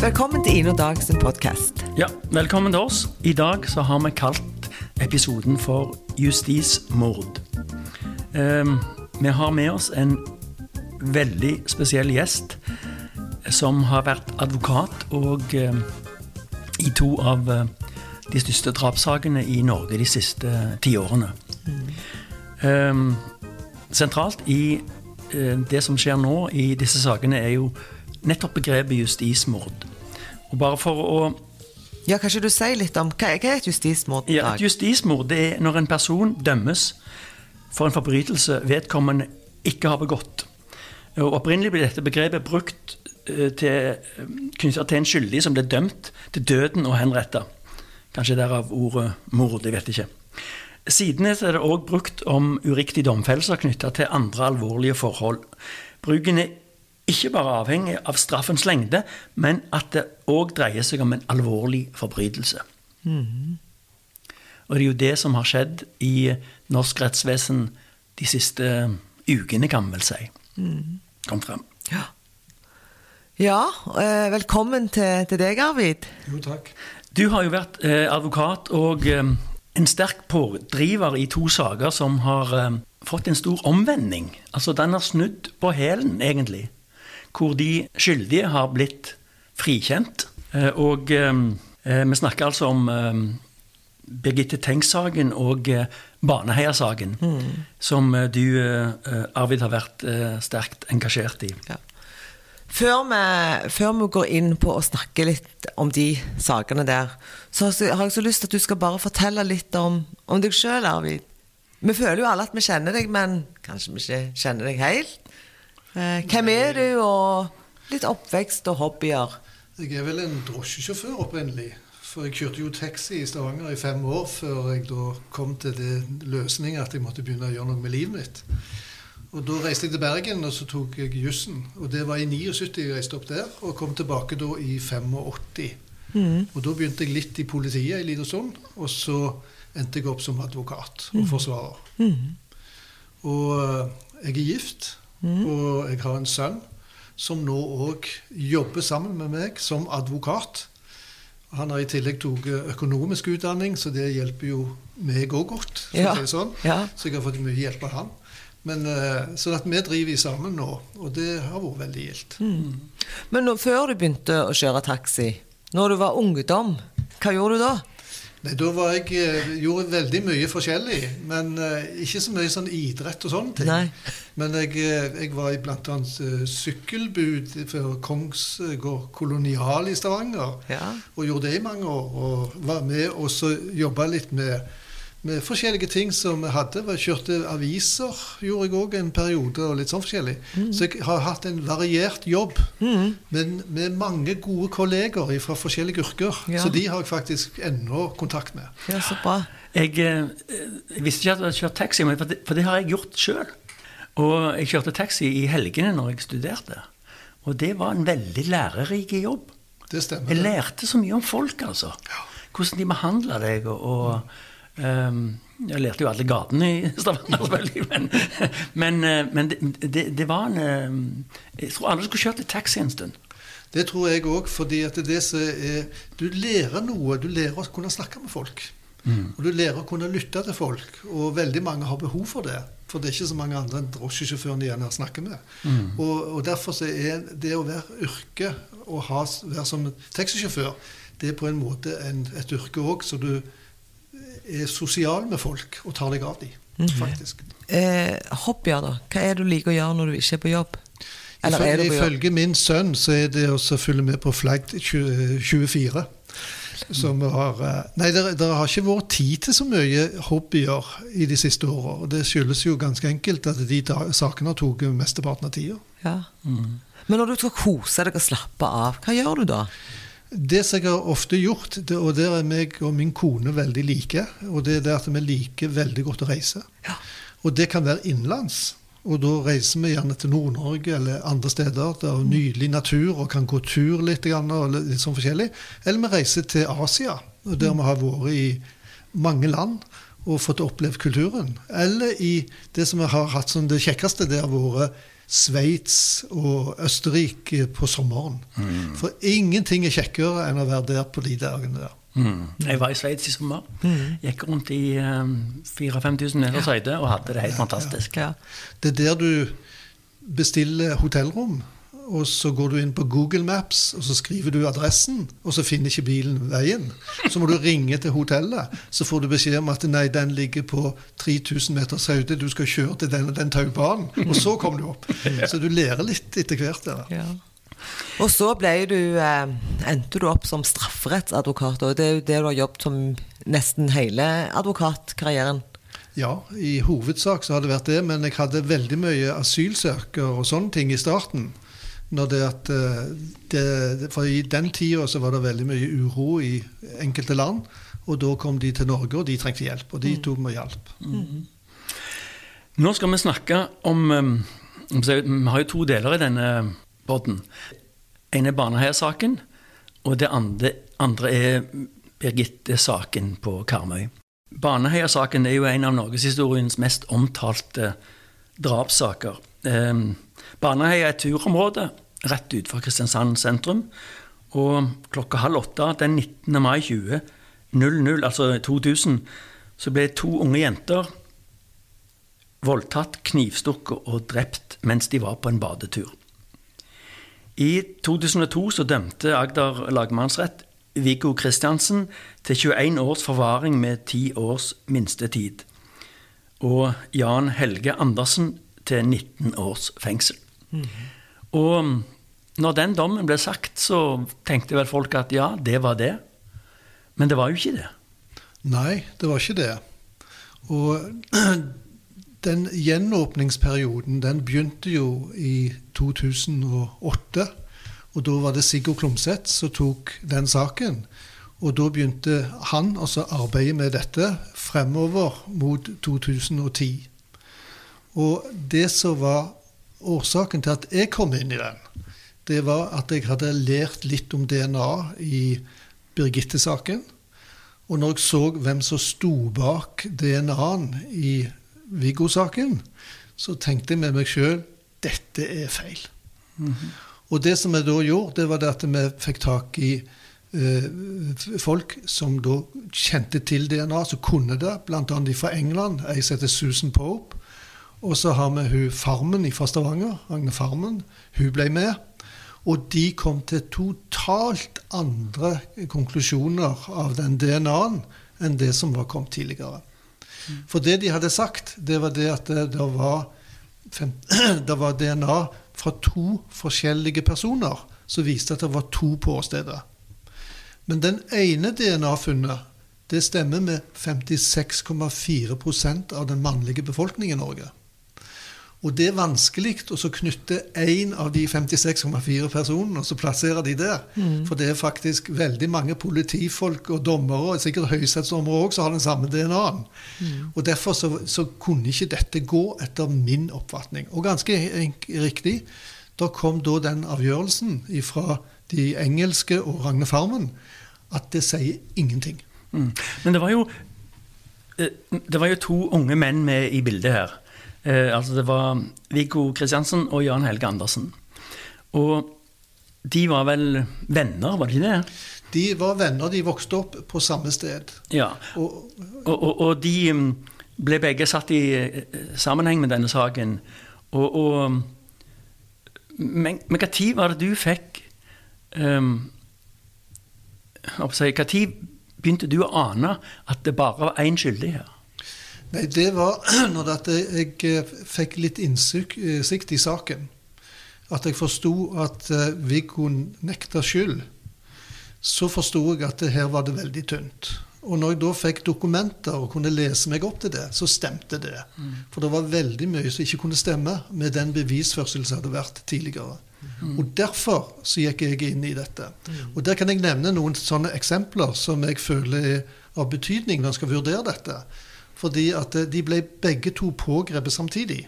Velkommen til Ine og Dag sin podkast. Ja, velkommen til oss. I dag så har vi kalt episoden for Justismord. Um, vi har med oss en veldig spesiell gjest som har vært advokat og um, i to av uh, de største drapssakene i Norge de siste tiårene. Um, sentralt i uh, det som skjer nå i disse sakene, er jo nettopp begrepet justismord. Og bare for å Ja, Kan ikke du si litt om hva, hva er et justismord? ja, Et justismord det er når en person dømmes for en forbrytelse vedkommende ikke har begått. Og Opprinnelig ble dette begrepet brukt eh, til, knyttet til en skyldig som ble dømt til døden og henretta. Kanskje derav ordet mord, jeg vet ikke. Siden er det òg brukt om uriktige domfellelser knytta til andre alvorlige forhold. Bruken er ikke bare avhengig av straffens lengde, men at det òg dreier seg om en alvorlig forbrytelse. Og det er jo det som har skjedd i norsk rettsvesen de siste ukene, kan man vel si. Kom frem. Ja, ja eh, velkommen til, til deg, Arvid. Jo, takk. Du har jo vært eh, advokat og eh, en sterk pådriver i to saker som har eh, fått en stor omvending. Altså, den har snudd på hælen, egentlig. Hvor de skyldige har blitt frikjent. Eh, og eh, eh, vi snakker altså om Birgitte Tengs-saken og eh, Baneheia-saken, som eh, du, Arvid, har vært sterkt engasjert i. Ja. Før vi, før vi går inn på å snakke litt om de sakene der, så har jeg så lyst til at du skal bare fortelle litt om, om deg sjøl, Arvid. Vi føler jo alle at vi kjenner deg, men kanskje vi ikke kjenner deg helt. Eh, hvem er du, og litt oppvekst og hobbyer? Jeg er vel en drosjesjåfør opprinnelig. For jeg kjørte jo taxi i Stavanger i fem år før jeg da kom til det løsningen at jeg måtte begynne å gjøre noe med livet mitt. Og Da reiste jeg til Bergen, og så tok jeg jussen. Og det var i 79 jeg reiste opp der, og kom tilbake da i 85. Og Da begynte jeg litt i politiet en liten stund, og så endte jeg opp som advokat og forsvarer. Og eh, jeg er gift, og jeg har en sønn som nå òg jobber sammen med meg som advokat. Han har i tillegg tatt økonomisk utdanning, så det hjelper jo meg òg godt. Ja, si sånn. ja. Så jeg har fått mye hjelp av han. Men, sånn så at vi driver sammen nå, og det har vært veldig gildt. Men nå, før du begynte å kjøre taxi, når du var ungdom, hva gjorde du da? Nei, Da var jeg, eh, gjorde veldig mye forskjellig, men eh, ikke så mye sånn idrett og sånne ting. Nei. Men jeg, eh, jeg var i annet eh, sykkelbud for Kongsgård Kolonial i Stavanger. Ja. Og gjorde det i mange år. Og var med og så jobba litt med, med forskjellige ting som jeg hadde. Jeg kjørte aviser, gjorde jeg òg en periode, og litt sånn forskjellig. Mm. Så jeg har hatt en variert jobb, men med mange gode kolleger fra forskjellige yrker. Ja. Så de har jeg faktisk ennå kontakt med. Ja, så bra. Jeg, eh, jeg visste ikke at du hadde kjørt taxi, men for det, for det har jeg gjort sjøl. Og jeg kjørte taxi i helgene når jeg studerte. Og det var en veldig lærerik jobb. Det stemmer. Jeg lærte så mye om folk, altså. Hvordan de behandla deg. Og, og ehm, jeg lærte jo alle gatene i Stavanger, selvfølgelig. Men, men, eh, men det, det, det var en eh, Jeg tror alle skulle kjørt litt taxi en stund. Det tror jeg òg, fordi at det som er Du lærer noe. Du lærer å kunne snakke med folk. Og du lærer å kunne lytte til folk. Og veldig mange har behov for det. For det er ikke så mange andre enn drosjesjåføren de gjerne snakker med. Og, og derfor så er det å være yrke og ha, være som taxisjåfør, det er på en måte en, et yrke òg, så du er sosial med folk og tar deg av dem, faktisk. Eh, hobbyer, da? Hva er det du liker å gjøre når du ikke er på jobb? Eller er du på jobb? ifølge min sønn så er det å følge med på Flagg 24. Som har, eh, nei, det, det har ikke vært tid til så mye hobbyer i de siste åra. Og det skyldes jo ganske enkelt at de da, sakene har tatt mesteparten av tida. Ja. Men når du skal kose deg og slappe av, hva gjør du da? Det som jeg har ofte gjort, det, og der er meg og min kone veldig like, og det er det at vi liker veldig godt å reise. Ja. Og det kan være innenlands. Og da reiser vi gjerne til Nord-Norge eller andre steder der er nydelig natur og kan gå tur litt, og litt sånn forskjellig. Eller vi reiser til Asia, der vi har vært i mange land og fått opplevd kulturen. Eller i det som vi har hatt som det kjekkeste, det har vært Sveits og Østerrike på sommeren. For ingenting er kjekkere enn å være der på de dagene der. Mm. Jeg var i Sveits i sommer. Gikk rundt i um, 4000-5000 meters høyde og hadde det helt fantastisk. Ja. Det er der du bestiller hotellrom, og så går du inn på Google Maps, og så skriver du adressen, og så finner ikke bilen veien. Så må du ringe til hotellet, så får du beskjed om at nei, den ligger på 3000 meters høyde, du skal kjøre til den og den taubanen, og så kommer du opp. Så du lærer litt etter hvert. der. Ja. Og så du, eh, endte du opp som strafferettsadvokat, og det er jo det du har jobbet som nesten hele advokatkarrieren. Ja, i hovedsak så har det vært det, men jeg hadde veldig mye asylsøker og sånne ting i starten. At eh, det, For i den tida så var det veldig mye uro i enkelte land. Og da kom de til Norge, og de trengte hjelp. Og de tok meg hjelp. Nå skal vi snakke om om Vi har jo to deler i denne podden. En er Baneheia-saken, og det andre, andre er Birgitte-saken på Karmøy. Baneheia-saken er jo en av norgeshistoriens mest omtalte drapssaker. Um, Baneheia er et turområde rett utenfor Kristiansand sentrum. Og klokka halv åtte den 19. mai 2000, altså 2000, så ble to unge jenter voldtatt, knivstukket og drept mens de var på en badetur. I 2002 så dømte Agder lagmannsrett Viggo Kristiansen til 21 års forvaring med 10 års minstetid. Og Jan Helge Andersen til 19 års fengsel. Og når den dommen ble sagt, så tenkte vel folk at ja, det var det. Men det var jo ikke det. Nei, det var ikke det. Og den gjenåpningsperioden den begynte jo i 2008. Og da var det Sigurd Klomsæt som tok den saken. Og da begynte han altså å arbeide med dette fremover mot 2010. Og det som var årsaken til at jeg kom inn i den, det var at jeg hadde lært litt om DNA i Birgitte-saken. Og når jeg så hvem som sto bak DNA-en i Viggo-saken, så tenkte jeg med meg sjøl dette er feil. Og det som jeg da gjorde, det var det at vi fikk tak i eh, folk som da kjente til DNA, som kunne det, bl.a. fra England, ei som heter Susan Pope. Og så har vi hun Farmen fra Stavanger, Agne Farmen. Hun ble med. Og de kom til totalt andre konklusjoner av den DNA-en enn det som var kommet tidligere. For det de hadde sagt, det var det at det, det, var, fem, det var DNA fra to forskjellige personer som viste at det var to påsteder. Men den ene DNA-funnet det stemmer med 56,4% av den mannlige befolkningen i Norge. Og det er vanskelig å knytte én av de 56,4 personene og så plassere de der. For det er faktisk veldig mange politifolk og dommere, og sikkert høyesterettsdommere òg, som har den samme DNA-en. Og derfor så, så kunne ikke dette gå etter min oppfatning. Og ganske riktig, da kom da den avgjørelsen fra de engelske og Ragne Farmen at det sier ingenting. Mm. Men det var jo eh, Det var jo to unge menn med i bildet her. Eh, altså det var Viggo Kristiansen og Jan Helge Andersen. Og de var vel venner, var de ikke det? De var venner, de vokste opp på samme sted. Ja. Og Og, og, og de mm, ble begge satt i eh, sammenheng med denne saken. Og, og Men men når var det du fikk um, Når begynte du å ane at det bare var én skyldig her? Nei, det var når jeg eh, fikk litt innsikt i saken. At jeg forsto at eh, Viggo nekta skyld. Så forsto jeg at det her var det veldig tynt. Og når jeg da fikk dokumenter og kunne lese meg opp til det, så stemte det. For det var veldig mye som ikke kunne stemme med den bevisførselen som hadde vært tidligere. Og derfor så gikk jeg inn i dette. Og der kan jeg nevne noen sånne eksempler som jeg føler er av betydning når en skal vurdere dette. Fordi at eh, de ble begge to pågrepet samtidig.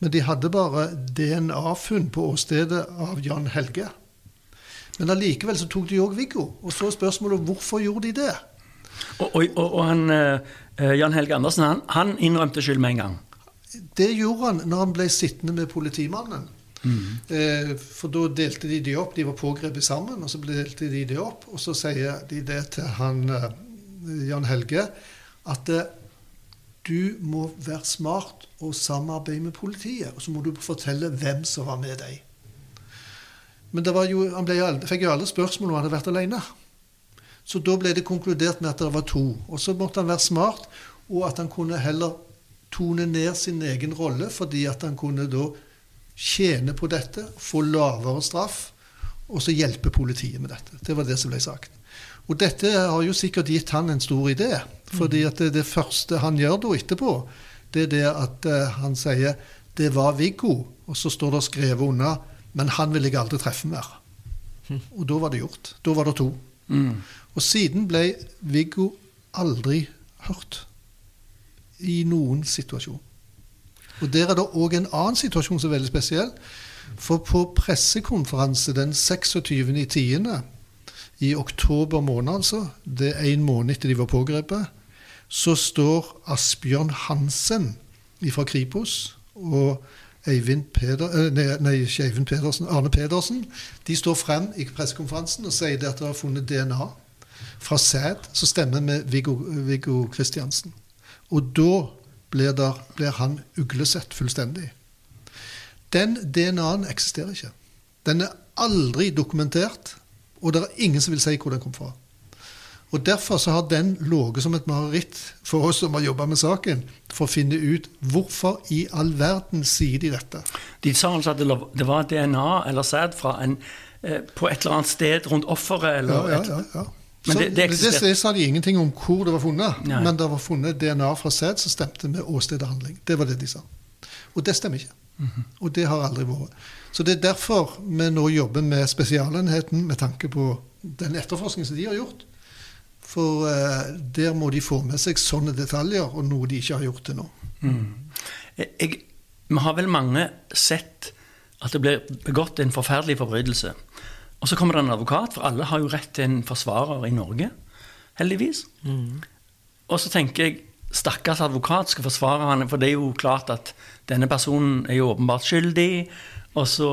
Men de hadde bare DNA-funn på åstedet av Jan Helge. Men allikevel så tok de òg Viggo. Og så er spørsmålet hvorfor gjorde de det? Og, og, og, han, eh, Jan Helge Andersen han, han innrømte skyld med en gang. Det gjorde han når han ble sittende med politimannen. Eh, for da delte de de opp. De var pågrepet sammen, og så delte de de opp. Og så sier de det til han eh, Jan Helge at du må være smart og samarbeide med politiet. Og så må du fortelle hvem som var med deg. Men jo, han jo fikk jo alle spørsmål om han hadde vært alene. Så da ble det konkludert med at det var to. Og så måtte han være smart, og at han kunne heller tone ned sin egen rolle, fordi at han kunne da tjene på dette, få lavere straff, og så hjelpe politiet med dette. Det var det som ble sagt. Og dette har jo sikkert gitt han en stor idé. fordi at det, det første han gjør da etterpå, det er det at eh, han sier det var Viggo, og så står det skrevet unna, men han vil jeg aldri treffe mer. Og da var det gjort. Da var det to. Mm. Og siden ble Viggo aldri hørt i noen situasjon. Og der er det òg en annen situasjon som er veldig spesiell. For på pressekonferanse den 26.10. i oktober måned, altså, det er en måned etter de var pågrepet, så står Asbjørn Hansen fra Kripos og Peder, eh, nei, Pedersen, Arne Pedersen de står frem i pressekonferansen og sier at de har funnet DNA fra sæd som stemmer med Viggo, Viggo Kristiansen. Og da blir, der, blir han uglesett fullstendig. Den DNA-en eksisterer ikke. Den er aldri dokumentert, og det er ingen som vil si hvor den kom fra. Og Derfor så har den ligget som et mareritt for oss som har jobba med saken, for å finne ut hvorfor i all verden sier de dette. De sa altså at det var DNA eller sæd fra en eh, på et eller annet sted rundt offeret. Eller ja, ja, ja. Men Så det- det det, det sa de ingenting om hvor det var funnet, Nei. men det var funnet DNA fra sæd som stemte med åstedet handling. Det var det de sa. Og det stemmer ikke. Mhm. Og det har aldri vært. Så det er derfor vi nå jobber med Spesialenheten med tanke på den etterforskningen som de har gjort. For eh, der må de få med seg sånne detaljer, og noe de ikke har gjort til nå. Mm. Jeg, vi har vel mange sett at det blir begått en forferdelig forbrytelse. Og så kommer det en advokat, for alle har jo rett til en forsvarer i Norge. Heldigvis. Og så tenker jeg stakkars advokat skal forsvare han, for det er jo klart at denne personen er jo åpenbart skyldig. Og, så,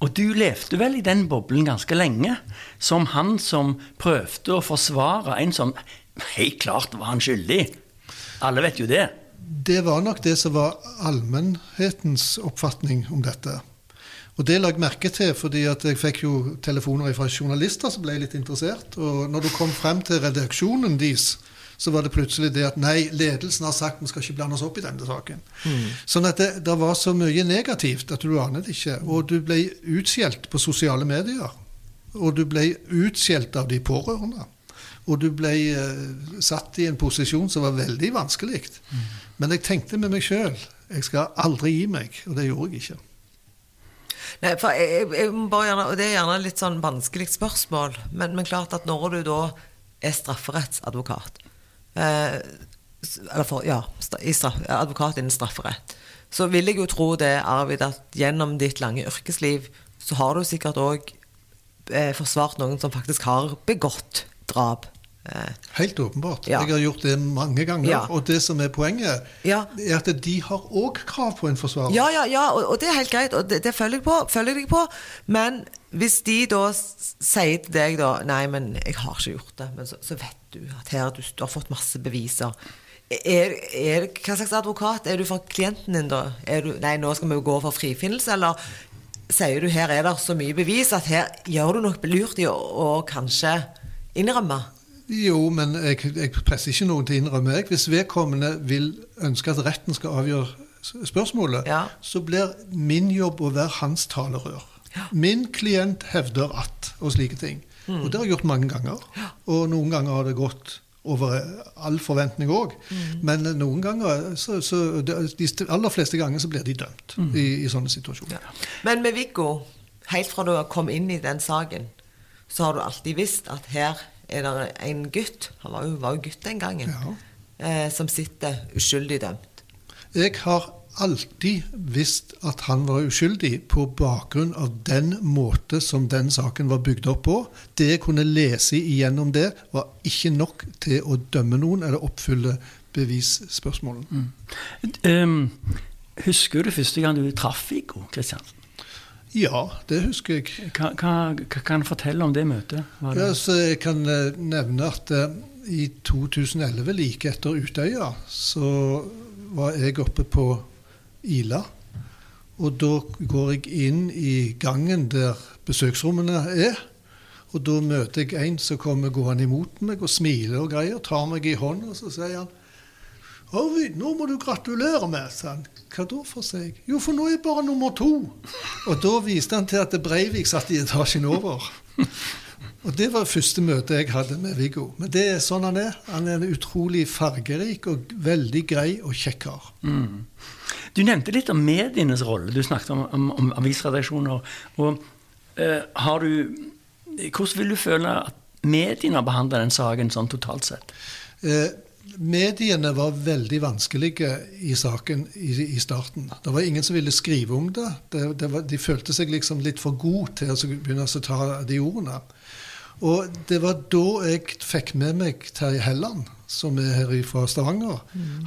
og du levde vel i den boblen ganske lenge, som han som prøvde å forsvare en som helt klart var han skyldig. Alle vet jo det. Det var nok det som var allmennhetens oppfatning om dette. Og det la jeg merke til, fordi jeg fikk jo telefoner fra journalister som ble litt interessert. Og når du kom frem til redaksjonen deres, så var det plutselig det at nei, ledelsen har sagt vi skal ikke blande oss opp i denne saken. Sånn at det, det var så mye negativt at du aner det ikke. Og du ble utskjelt på sosiale medier. Og du ble utskjelt av de pårørende. Og du ble uh, satt i en posisjon som var veldig vanskelig. Men jeg tenkte med meg sjøl jeg skal aldri gi meg, og det gjorde jeg ikke. Nei, for jeg, jeg, gjerne, Det er gjerne litt sånn vanskelig spørsmål, men, men klart at når du da er strafferettsadvokat for, ja, straff, advokat innen strafferett, så vil jeg jo tro det, Arvid, at gjennom ditt lange yrkesliv så har du sikkert òg eh, forsvart noen som faktisk har begått drap. Eh, Helt åpenbart. Ja. Jeg har gjort det mange ganger. Ja. Og det som er poenget, Ja. er at de har òg krav på en forsvarer. Ja, ja, ja, og, og det er helt greit, og det, det følger jeg på, følger jeg deg på. Men hvis de da sier til deg da Nei, men jeg har ikke gjort det. Men så, så vet du at her du, du har fått masse beviser. Er, er, hva slags advokat er du for klienten din, da? Er du, nei, nå skal vi jo gå for frifinnelse, eller sier du her er det så mye bevis at her gjør du nok lurt i å kanskje innrømme? Jo, men jeg, jeg presser ikke noen til å innrømme. Jeg. Hvis vedkommende vil ønske at retten skal avgjøre spørsmålet, Ja. så blir min jobb å være hans talerør. Min klient hevder at, og slike ting. Mm. Og det har jeg gjort mange ganger. Og noen ganger har det gått over all forventning òg. Mm. Men noen ganger, så, så de aller fleste ganger, så blir de dømt Mm. i, i sånne situasjoner. Men med Viggo, helt fra du kom inn i den saken, så har du alltid visst at her er det en gutt, han var jo, var jo gutt den gangen, eh, som sitter uskyldig dømt. Jeg har alltid visst at han var uskyldig på bakgrunn av den måte som den saken var bygd opp på. Det jeg kunne lese igjennom det, var ikke nok til å dømme noen eller oppfylle bevisspørsmålene. Um, Husker du første gang du traff Viggo Kristiansen? Ja, det husker jeg. Hva, hva, hva kan du fortelle om det møtet? Det- Ja, så jeg kan eh, nevne at eh, i 2011, like etter Utøya, så var jeg oppe på Ila. Og da går jeg inn i gangen der besøksrommene er. Og da møter jeg en som kommer gående imot meg og smiler og greier. Tar meg i hånden, og så sier han Arvid, nå må du gratulere meg, sa han. Hva da, for seg? Jo, for nå er jeg bare nummer to. Og da viste han til at Breivik satt i etasjen over. Og det var første møte jeg hadde med Viggo. Men det er sånn han er. Han er en utrolig fargerik og veldig grei og kjekk kar. Mm. Du nevnte litt om medienes rolle. Du snakket om, om, om avisredaksjoner. Og eh, har du Hvordan vil du føle at mediene har behandla den saken sånn totalt sett? Eh, mediene var veldig vanskelige i saken i, i starten. Det var ingen som ville skrive om det. det, det var, de følte seg liksom litt for gode til å begynne å ta de ordene. Og det var da jeg fikk med meg Terje Helland, som er her fra Stavanger.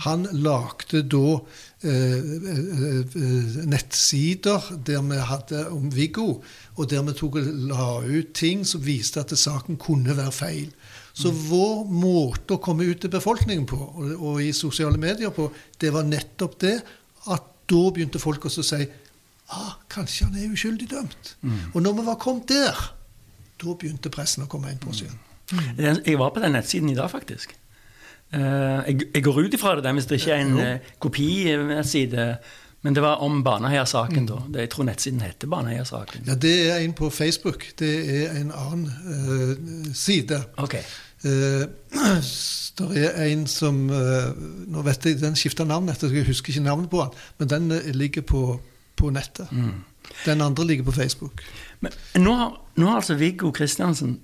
Han lagde da eh, eh, eh, nettsider der vi hadde om Viggo, og der vi tok la ut ting som viste at saken kunne være feil. Så vår måte å komme ut til befolkningen på, og, og i sosiale medier på, det var nettopp det at da begynte folk også å si ah, kanskje han er uskyldig dømt. Og når vi var kommet der, da begynte pressen å komme inn på oss igjen. Mm. Jeg var på den nettsiden i dag, faktisk. Eh, jeg, går ut ifra det hvis det ikke er en Jo. Uh. Men det var om Baneheia-saken, da. Det, jeg tror nettsiden heter Baneheia-saken. Ja, Det er en på Facebook. Det er en annen uh, side. Ok. Uh, det er en som uh, Nå vet jeg, Den skifta navn etter, jeg husker ikke navnet på den, men den eh, ligger på, på nettet. Den andre ligger på Facebook. Men nå har, nå har altså Viggo Kristiansen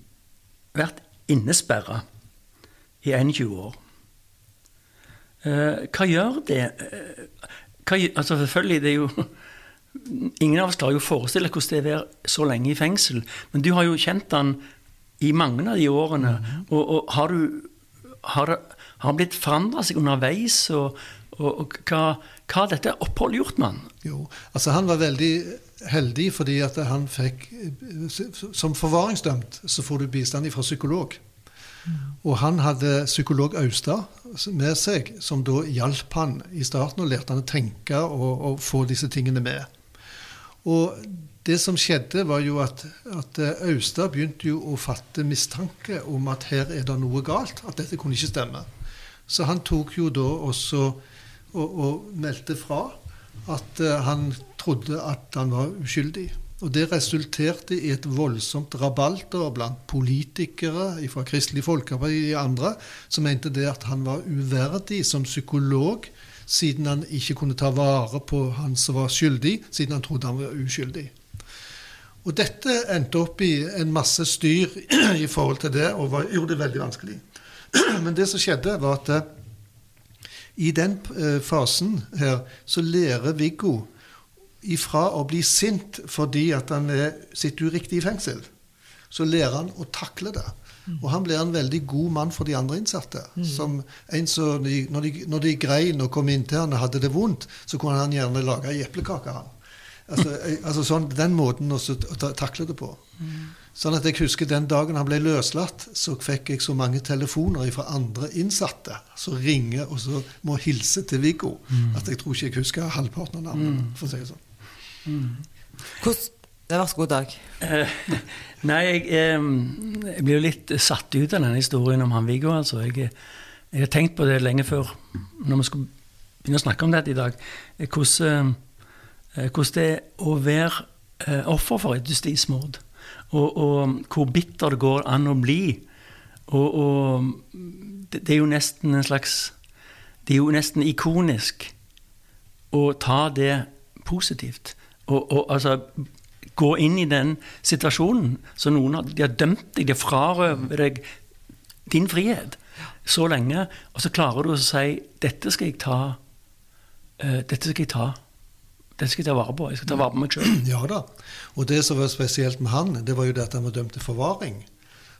vært innesperra i 21 år. Eh, hva gjør det eh, hva, altså Selvfølgelig, det er jo Ingen av oss klarer jo å forestille hvordan det er å være så lenge i fengsel. Men du har jo kjent han i mange av de årene. Og, og har du har, har han blitt forandra seg underveis? Og, og, og hva, hva har dette oppholdet gjort med han? Jo, altså Han var veldig heldig fordi at han fikk Som forvaringsdømt så får du bistand fra psykolog. Og han hadde psykolog Austad med seg, som da hjalp han i starten og lærte han å tenke og, og få disse tingene med. Og det som skjedde, var jo at, at Austad begynte jo å fatte mistanke om at her er det noe galt, at dette kunne ikke stemme. Så han tok jo da også og, og meldte fra at eh, han trodde at han var uskyldig. Og det resulterte i et voldsomt rabalder blant politikere fra Kristelig Folkeparti og andre, som mente det at han var uverdig som psykolog, siden han ikke kunne ta vare på han som var skyldig, siden han trodde han var uskyldig. Og dette endte opp i en masse styr i forhold til det, og var, gjorde det veldig vanskelig. Men det som skjedde, var at eh, i den eh, fasen her så lærer Viggo ifra å bli sint fordi at han er, sitter uriktig i fengsel, så lærer han å takle det. Og han blir en veldig god mann for de andre innsatte. Som en så, når, de, når de grein og kom inn til han og hadde det vondt, så kunne han gjerne lage ei eplekake. Altså, eh, altså sånn, Den måten også å takle det på. Sånn at jeg husker Den dagen han ble løslatt, så fikk jeg så mange telefoner fra andre innsatte som ringer og så må hilse til Viggo, at jeg tror ikke jeg husker halvparten av navnet. for å si det sånn. Hvordan Vær så god, Dag. Eh, nei, jeg, eh, jeg blir jo litt satt ut av denne historien om han Viggo. Altså. Jeg, jeg har tenkt på det lenge før, når vi skulle begynne å snakke om dette i dag. eh, Hvordan, eh, hvordan det er å være eh, offer for et justismord. Og, og hvor bitter det går an å bli. Og, og det, det er jo nesten en slags Det er jo nesten ikonisk å ta det positivt. Og, og altså gå inn i den situasjonen. Så noen har, de har dømt deg, de har frarøvet deg din frihet så lenge, og så klarer du å si 'Dette skal jeg ta. Uh, dette skal jeg ta. Dette skal jeg ta vare på. Jeg skal ta vare på meg sjøl'. Ja da. Og det som var spesielt med han, det var jo det at han var dømt til forvaring.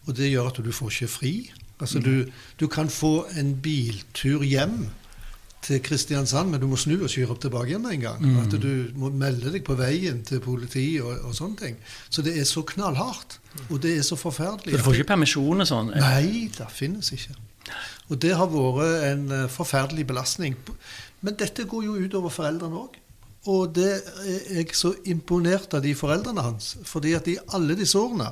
Og det gjør at du får ikke fri. Altså du, du kan få en biltur hjem til Kristiansand, men du må snu og kjøre opp tilbake igjen en gang. At du må melde deg på veien til politiet og, og sånne ting. Så det er så knallhardt. Og det er så forferdelig. Så du får ikke permisjon og sånn? Nei, det finnes ikke. Og det har vært en eh, forferdelig belastning. Men dette går jo utover foreldrene òg. Og det er jeg så imponert av de foreldrene hans. fordi at i alle disse årene,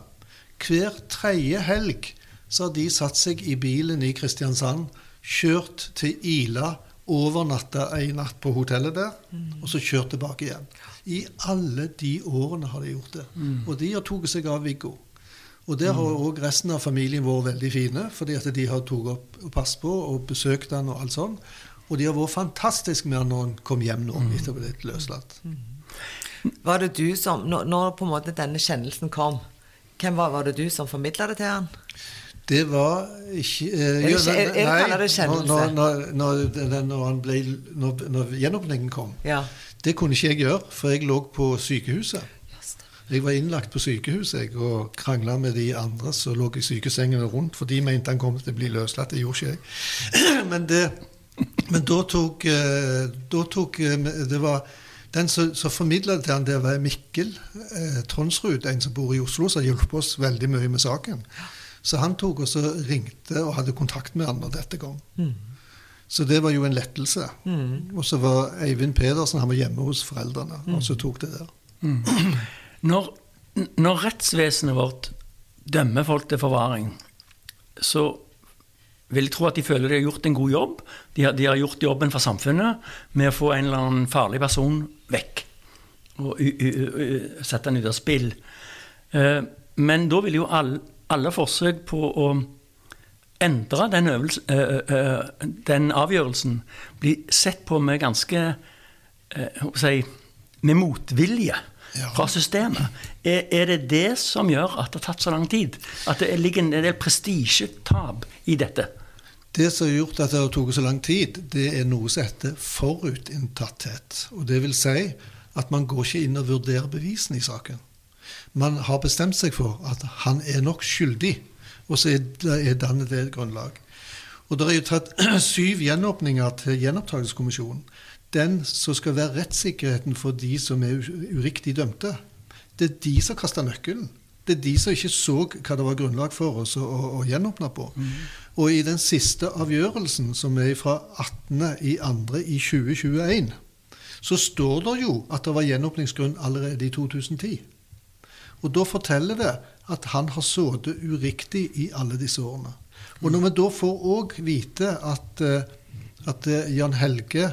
hver tredje helg, så har de satt seg i bilen i Kristiansand, kjørt til Ila, overnatta en natt på hotellet der, og så kjørt tilbake igjen. I alle de årene har de gjort det. Og de har tatt seg av Viggo. Og der har òg resten av familien vært veldig fine, fordi at de har tatt opp og passet på og besøkt han og alt sånn. Og de har vært fantastisk med han når han kom hjem nå, etter å ha blitt løslatt. Var det du som, når, når på en måte denne kjennelsen kom, hvem var, var det du som formidla det til han? Det var ikke eh, jo, nei, kjennelse? Når, når, når, når, ble, gjenåpningen kom. Ja. Det kunne ikke jeg gjøre, for jeg lå på sykehuset. Jeg var innlagt på sykehuset og krangla med de andre som lå i sykesengene rundt, for de mente han kom til å bli løslatt. Det gjorde ikke jeg. Men, det, men da tok, eh, da tok eh, Det var den som, som formidla til han, det var Mikkel eh, Tronsrud, en som bor i Oslo, som har hjulpet oss veldig mye med saken. Så han tok og så ringte og hadde kontakt med han når dette kom. Så det var jo en lettelse. Og så var Eivind Pedersen han var hjemme hos foreldrene, og så tok det der. Når, når rettsvesenet vårt dømmer folk til forvaring, så vil jeg tro at de føler de har gjort en god jobb. De har, de har gjort jobben for samfunnet med å få en eller annen farlig person vekk. Og u, u, u, sette den ut av spill. Eh, men da vil jo all, alle forsøk på å endre den, øvelse, øh, øh, den avgjørelsen blir sett på med ganske si, med motvilje Ja. fra systemet. Er, er det det som gjør at det har tatt så lang tid? At det ligger en del prestisjetap i dette? Det som har gjort at det har tatt så lang tid, det er noe som heter forutinntatthet. Og det vil si at man går ikke inn og vurderer bevisene i saken. Man har bestemt seg for at han er nok skyldig, og så er det dannet det et grunnlag. Og det er jo tatt syv gjenåpninger til gjenopptakelseskommisjonen. Den som skal være rettssikkerheten for de som er uriktig dømte. Det er de som kaster nøkkelen. Det er de som ikke så hva det var grunnlag for oss å, å, å gjenåpne på. Og i den siste avgjørelsen, som er fra 18. i andre i 2021, så står det jo at det var gjenåpningsgrunn allerede i 2010. Og da forteller det at han har sittet uriktig i alle disse årene. Og når vi da får òg vite at, eh, at eh, Jan Helge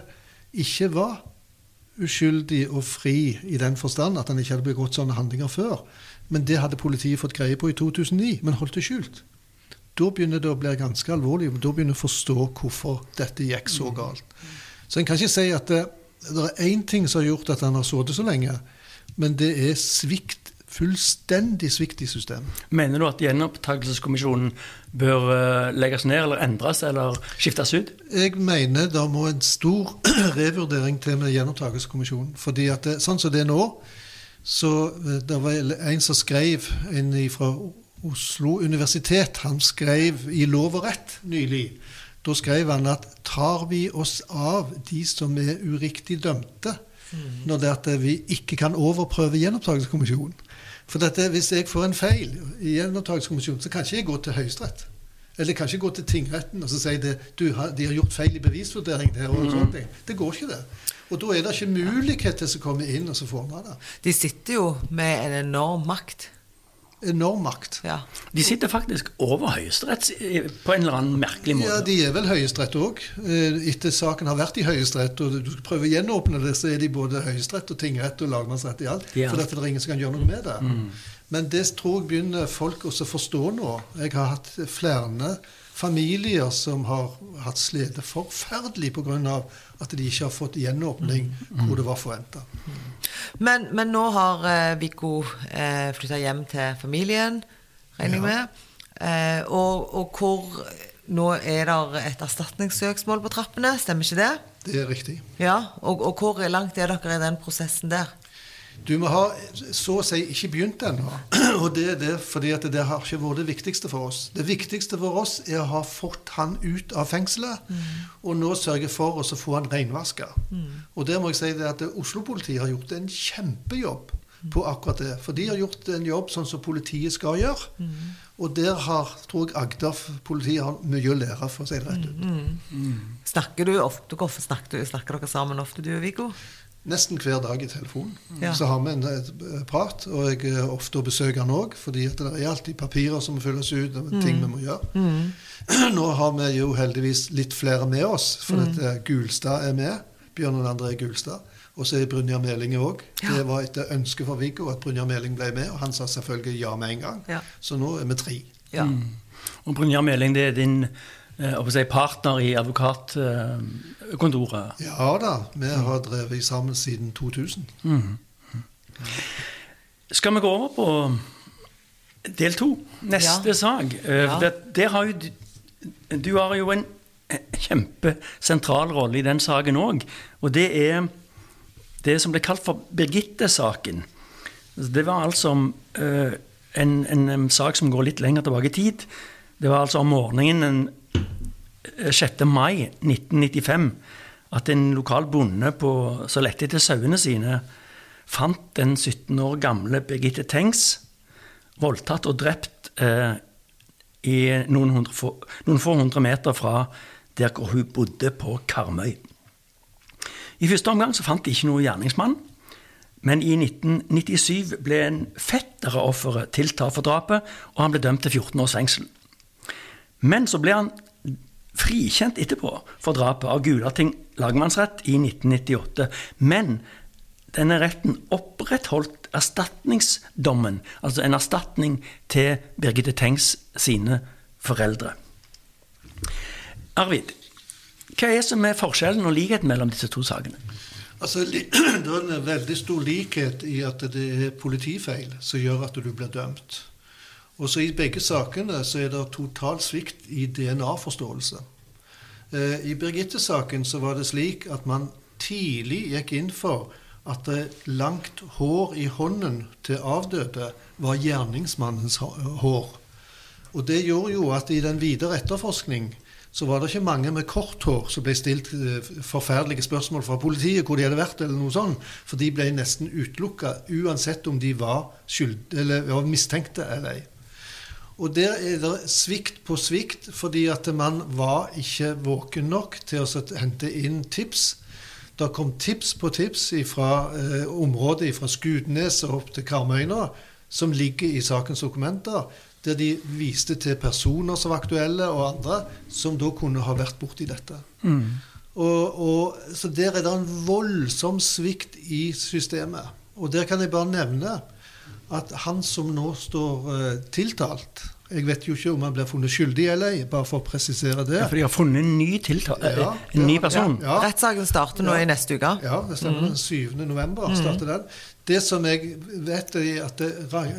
ikke var uskyldig og fri i den forstand at han ikke hadde begått sånne handlinger før, men det hadde politiet fått greie på i 2009, men holdt det skjult. Da begynner det å bli ganske alvorlig. Da begynner vi å forstå hvorfor dette gikk så galt. Så en kan ikke si at det, det er én ting som har gjort at han har sittet så lenge, men det er svikt, fullstendig svikt i systemet. Mener du at gjenopptakelseskommisjonen bør eh, legges ned eller endres eller skiftes ut? Jeg mener det må en stor revurdering til med gjenopptakelseskommisjonen. Fordi at det, sånn som det er nå, så eh, det var en som skrev, en fra Oslo universitet, han skrev i Lov og rett nylig. Da skrev han at tar vi oss av de som er uriktig dømte, når det er at vi ikke kan overprøve gjenopptakelseskommisjonen. For dette, hvis jeg får en feil i gjenopptakelseskommisjonen, så kan ikke jeg gå til Høyesterett. Eller kan ikke gå til tingretten og så si det, du, de har gjort feil i bevisvurdering der. og sånne ting. Det går ikke, det. Og da er det ikke mulighet til å komme inn og så med det. De sitter jo med en enorm makt. Enorm makt. Ja. De sitter faktisk over Høyesterett på en eller annen merkelig måte. Ja, De er vel Høyesterett òg. Etter saken har vært i Høyesterett, og du skal prøve å gjenåpne det, så er de både Høyesterett og tingrett og lagmannsrett i alt. Ja. For dette er det ingen som kan gjøre noe med det. Men det tror jeg begynner folk også å forstå nå. Jeg har hatt flere familier som har hatt slede forferdelig pga. at de ikke har fått gjenåpning hvor det var forventa. Men, men nå har eh, Viggo eh, flytta hjem til familien, regner jeg med. Eh, og, og hvor Nå er det et erstatningssøksmål på trappene, stemmer ikke det? Det er riktig. Ja, og, og hvor langt er dere i den prosessen der? Du må ha så å si ikke begynt ennå. Og det er det fordi at det har ikke vært det viktigste for oss. Det viktigste for oss er å ha fått han ut av fengselet, mm. og nå sørge for oss å få han renvaska. Mm. Og der må jeg si det at Oslo-politiet har gjort en kjempejobb på akkurat det. For de har gjort en jobb sånn som politiet skal gjøre. Mm. Og der har, tror jeg Agder-politiet har mye å lære, for å si det rett ut. Mm. Mm. Snakker du ofte, Hvorfor snakker, snakker dere sammen ofte, du og Viggo? Nesten hver dag i telefonen. Ja. Så har vi en prat, og jeg er ofte å besøke han òg, fordi det er alltid papirer som må fylles ut, og ting mm. vi må gjøre. Mm. Nå har vi jo heldigvis litt flere med oss, for mm. dette Gulstad er med. Bjørn André Gulstad. Og så er Brynjar Meling òg. Ja. Det var etter ønske fra Viggo at Brynjar Meling ble med, og han sa selvfølgelig ja med en gang. Ja. Så nå er vi tre. Ja. Mm. Og Brynjar Meling, det er din eh, si, partner i advokatkontoret? Ja da, vi har drevet sammen siden 2000. Mm. Skal vi gå over på del to? Neste ja. sak. Eh, ja. Det, det har jo, du har jo en kjempesentral rolle i den saken òg. Og det er det som ble kalt for Birgitte-saken. Det var altså en, en, en, sak som går litt lenger tilbake i tid. Det var altså om morgenen 6. mai 1995 at en lokal bonde på, som lette etter sauene sine, fant den 17 år gamle Birgitte Tengs voldtatt og drept eh, i noen, hundre, noen få hundre meter fra der hvor hun bodde på Karmøy. I første omgang så fant de ikke noe gjerningsmann, men i 1997 ble en fetter av offeret tiltalt for drapet, og han ble dømt til 14 års fengsel. Men så ble han frikjent etterpå for drapet av Gulating lagmannsrett i 1998. Men denne retten opprettholdt erstatningsdommen, altså en erstatning til Birgitte Tengs sine foreldre. Arvid, hva er som er forskjellen og likheten mellom disse to sakene? Altså, Det er en veldig stor likhet i at det er politifeil som gjør at du blir dømt. Og så I begge sakene så er det total svikt i DNA-forståelse. Eh, I Birgitte-saken så var det slik at man tidlig gikk inn for at langt hår i hånden til avdøde var gjerningsmannens hår. Og Det gjorde jo at i den videre etterforskning så var det ikke mange med kort hår som ble stilt eh, forferdelige spørsmål fra politiet hvor de hadde vært, eller noe sånt, for de ble nesten utelukka uansett om de var, skyld, eller var mistenkte eller ei. Og der er det svikt på svikt, fordi at man var ikke våken nok til å hente inn tips. Det kom tips på tips fra eh, området fra Skudnes og opp til Karmøyna, som ligger i sakens dokumenter, der de viste til personer som var aktuelle, og andre som da kunne ha vært borti dette. Mm. Og, og, så der er det en voldsom svikt i systemet. Og der kan jeg bare nevne at han som nå står uh, tiltalt jeg vet jo ikke om han blir funnet skyldig eller ei, bare for å presisere det. Ja, For de har funnet en ny, tiltal, eh, ja, en ny person? Ja, Rettssaken starter nå i neste uke? Ja, det stemmer. Mm. Den 7. november mm. starter den. Det som jeg vet, er at, det,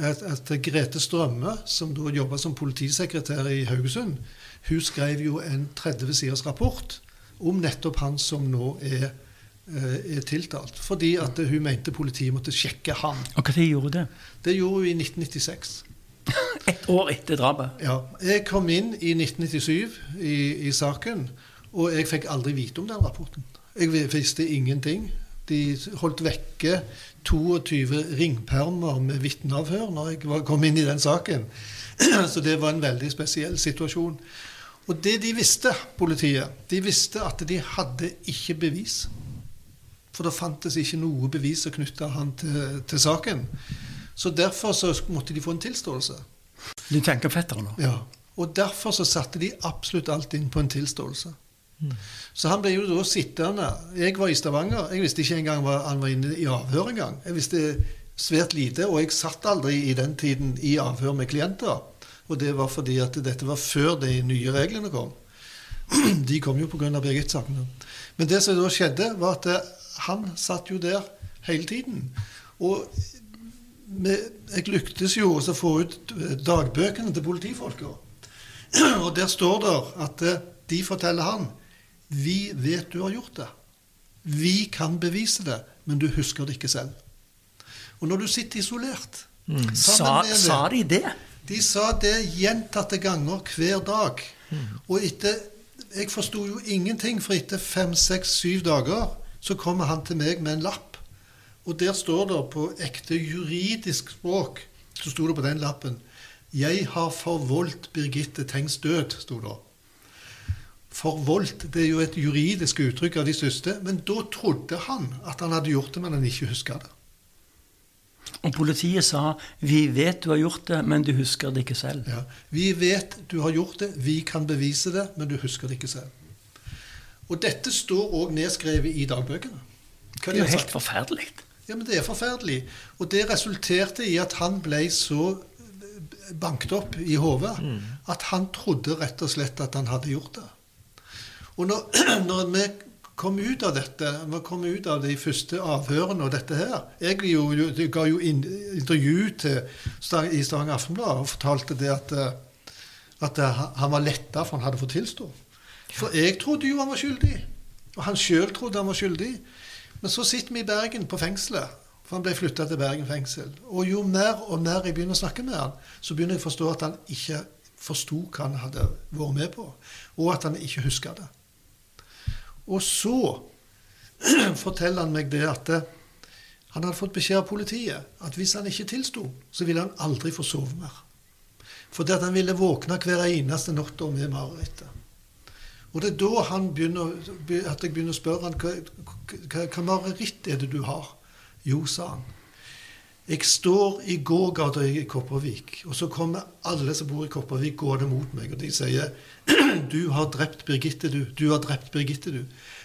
at, at Grete Strømme, som da jobber som politisekretær i Haugesund, hun skrev jo en 30 siders rapport om nettopp han som nå er Eh, er tiltalt. Fordi at hun mente politiet måtte sjekke han. Og Når gjorde hun det? Det gjorde hun i 1996. Et år etter drapet? Ja. Jeg kom inn i 1997 i, i, saken, og jeg fikk aldri vite om den rapporten. Jeg visste ingenting. De holdt vekke 22 ringpermer med vitneavhør når jeg kom inn i den saken. Så det var en veldig spesiell situasjon. Og det de visste, politiet, de visste at de hadde ikke bevis. For det fantes ikke noe bevis å knytte han til, til, saken. Så derfor så måtte de få en tilståelse. Du tenker fetteren nå? Ja. Og derfor så satte de absolutt alt inn på en tilståelse. Mm. Så han ble jo da sittende. Jeg var i Stavanger. Jeg visste ikke engang hva han var inne i avhør engang. Jeg visste svært lite, og jeg satt aldri i den tiden i avhør med klienter. Og det var fordi at dette var før de nye reglene kom. De kom jo pga. Birgit-sakene. Men det som da skjedde, var at han satt jo der hele tiden. Og jeg lyktes jo å få ut dagbøkene til politifolka. Og der står det at eh, de forteller han Vi vet du har gjort det. Vi kan bevise det, men du husker det ikke selv. Og når du sitter isolert Mm. Sa, sa de det? De sa det gjentatte ganger hver dag. Og etter Jeg forsto jo ingenting, for etter fem, seks, syv dager så kommer han til meg med en lapp. Og der står det på ekte juridisk språk så sto det på den lappen 'Jeg har forvoldt Birgitte Tengs død', sto det. Forvoldt det er jo et juridisk uttrykk av de største, men da trodde han at han hadde gjort det, men han ikke huska det. Og politiet sa 'vi vet du har gjort det, men du husker det ikke selv'. Ja. Vi vet du har gjort det, vi kan bevise det, men du husker det ikke selv. Og dette står òg nedskrevet i dagbøkene. Hva Det er jo helt forferdelig. Ja, men det er forferdelig. Og det resulterte i at han ble så banket opp i hodet at han trodde rett og slett at han hadde gjort det. Og når, når vi kom ut av dette, vi kom ut av de første avhørene og dette her Jeg jo, jo- ga jo inn, intervju til, i Stavanger Aftenblad og fortalte det at, eh, at eh, han var letta for han hadde fått tilstå. For jeg trodde jo han var skyldig. Og han sjøl trodde han var skyldig. Men så sitter vi i Bergen på fengselet. For han ble flytta til Bergen fengsel. Og jo mer og mer jeg begynner å snakke med han, så begynner jeg å forstå at han ikke forsto hva han hadde vært med på. Og at han ikke huska det. Og så forteller han meg det at eh, han hadde fått beskjed av politiet at hvis han ikke tilsto, så ville han aldri få sove mer. Fordi at han ville våkne hver eneste natt med marerittet. Og det er da han begynner, at jeg begynner å spørre han, hva, mareritt er det du har? Jo, sa han. Jeg står i gågata i Kopervik, og så kommer alle som bor i Kopervik, gående mot meg, og de sier Du har drept Birgitte, du. Du har drept Birgitte, du.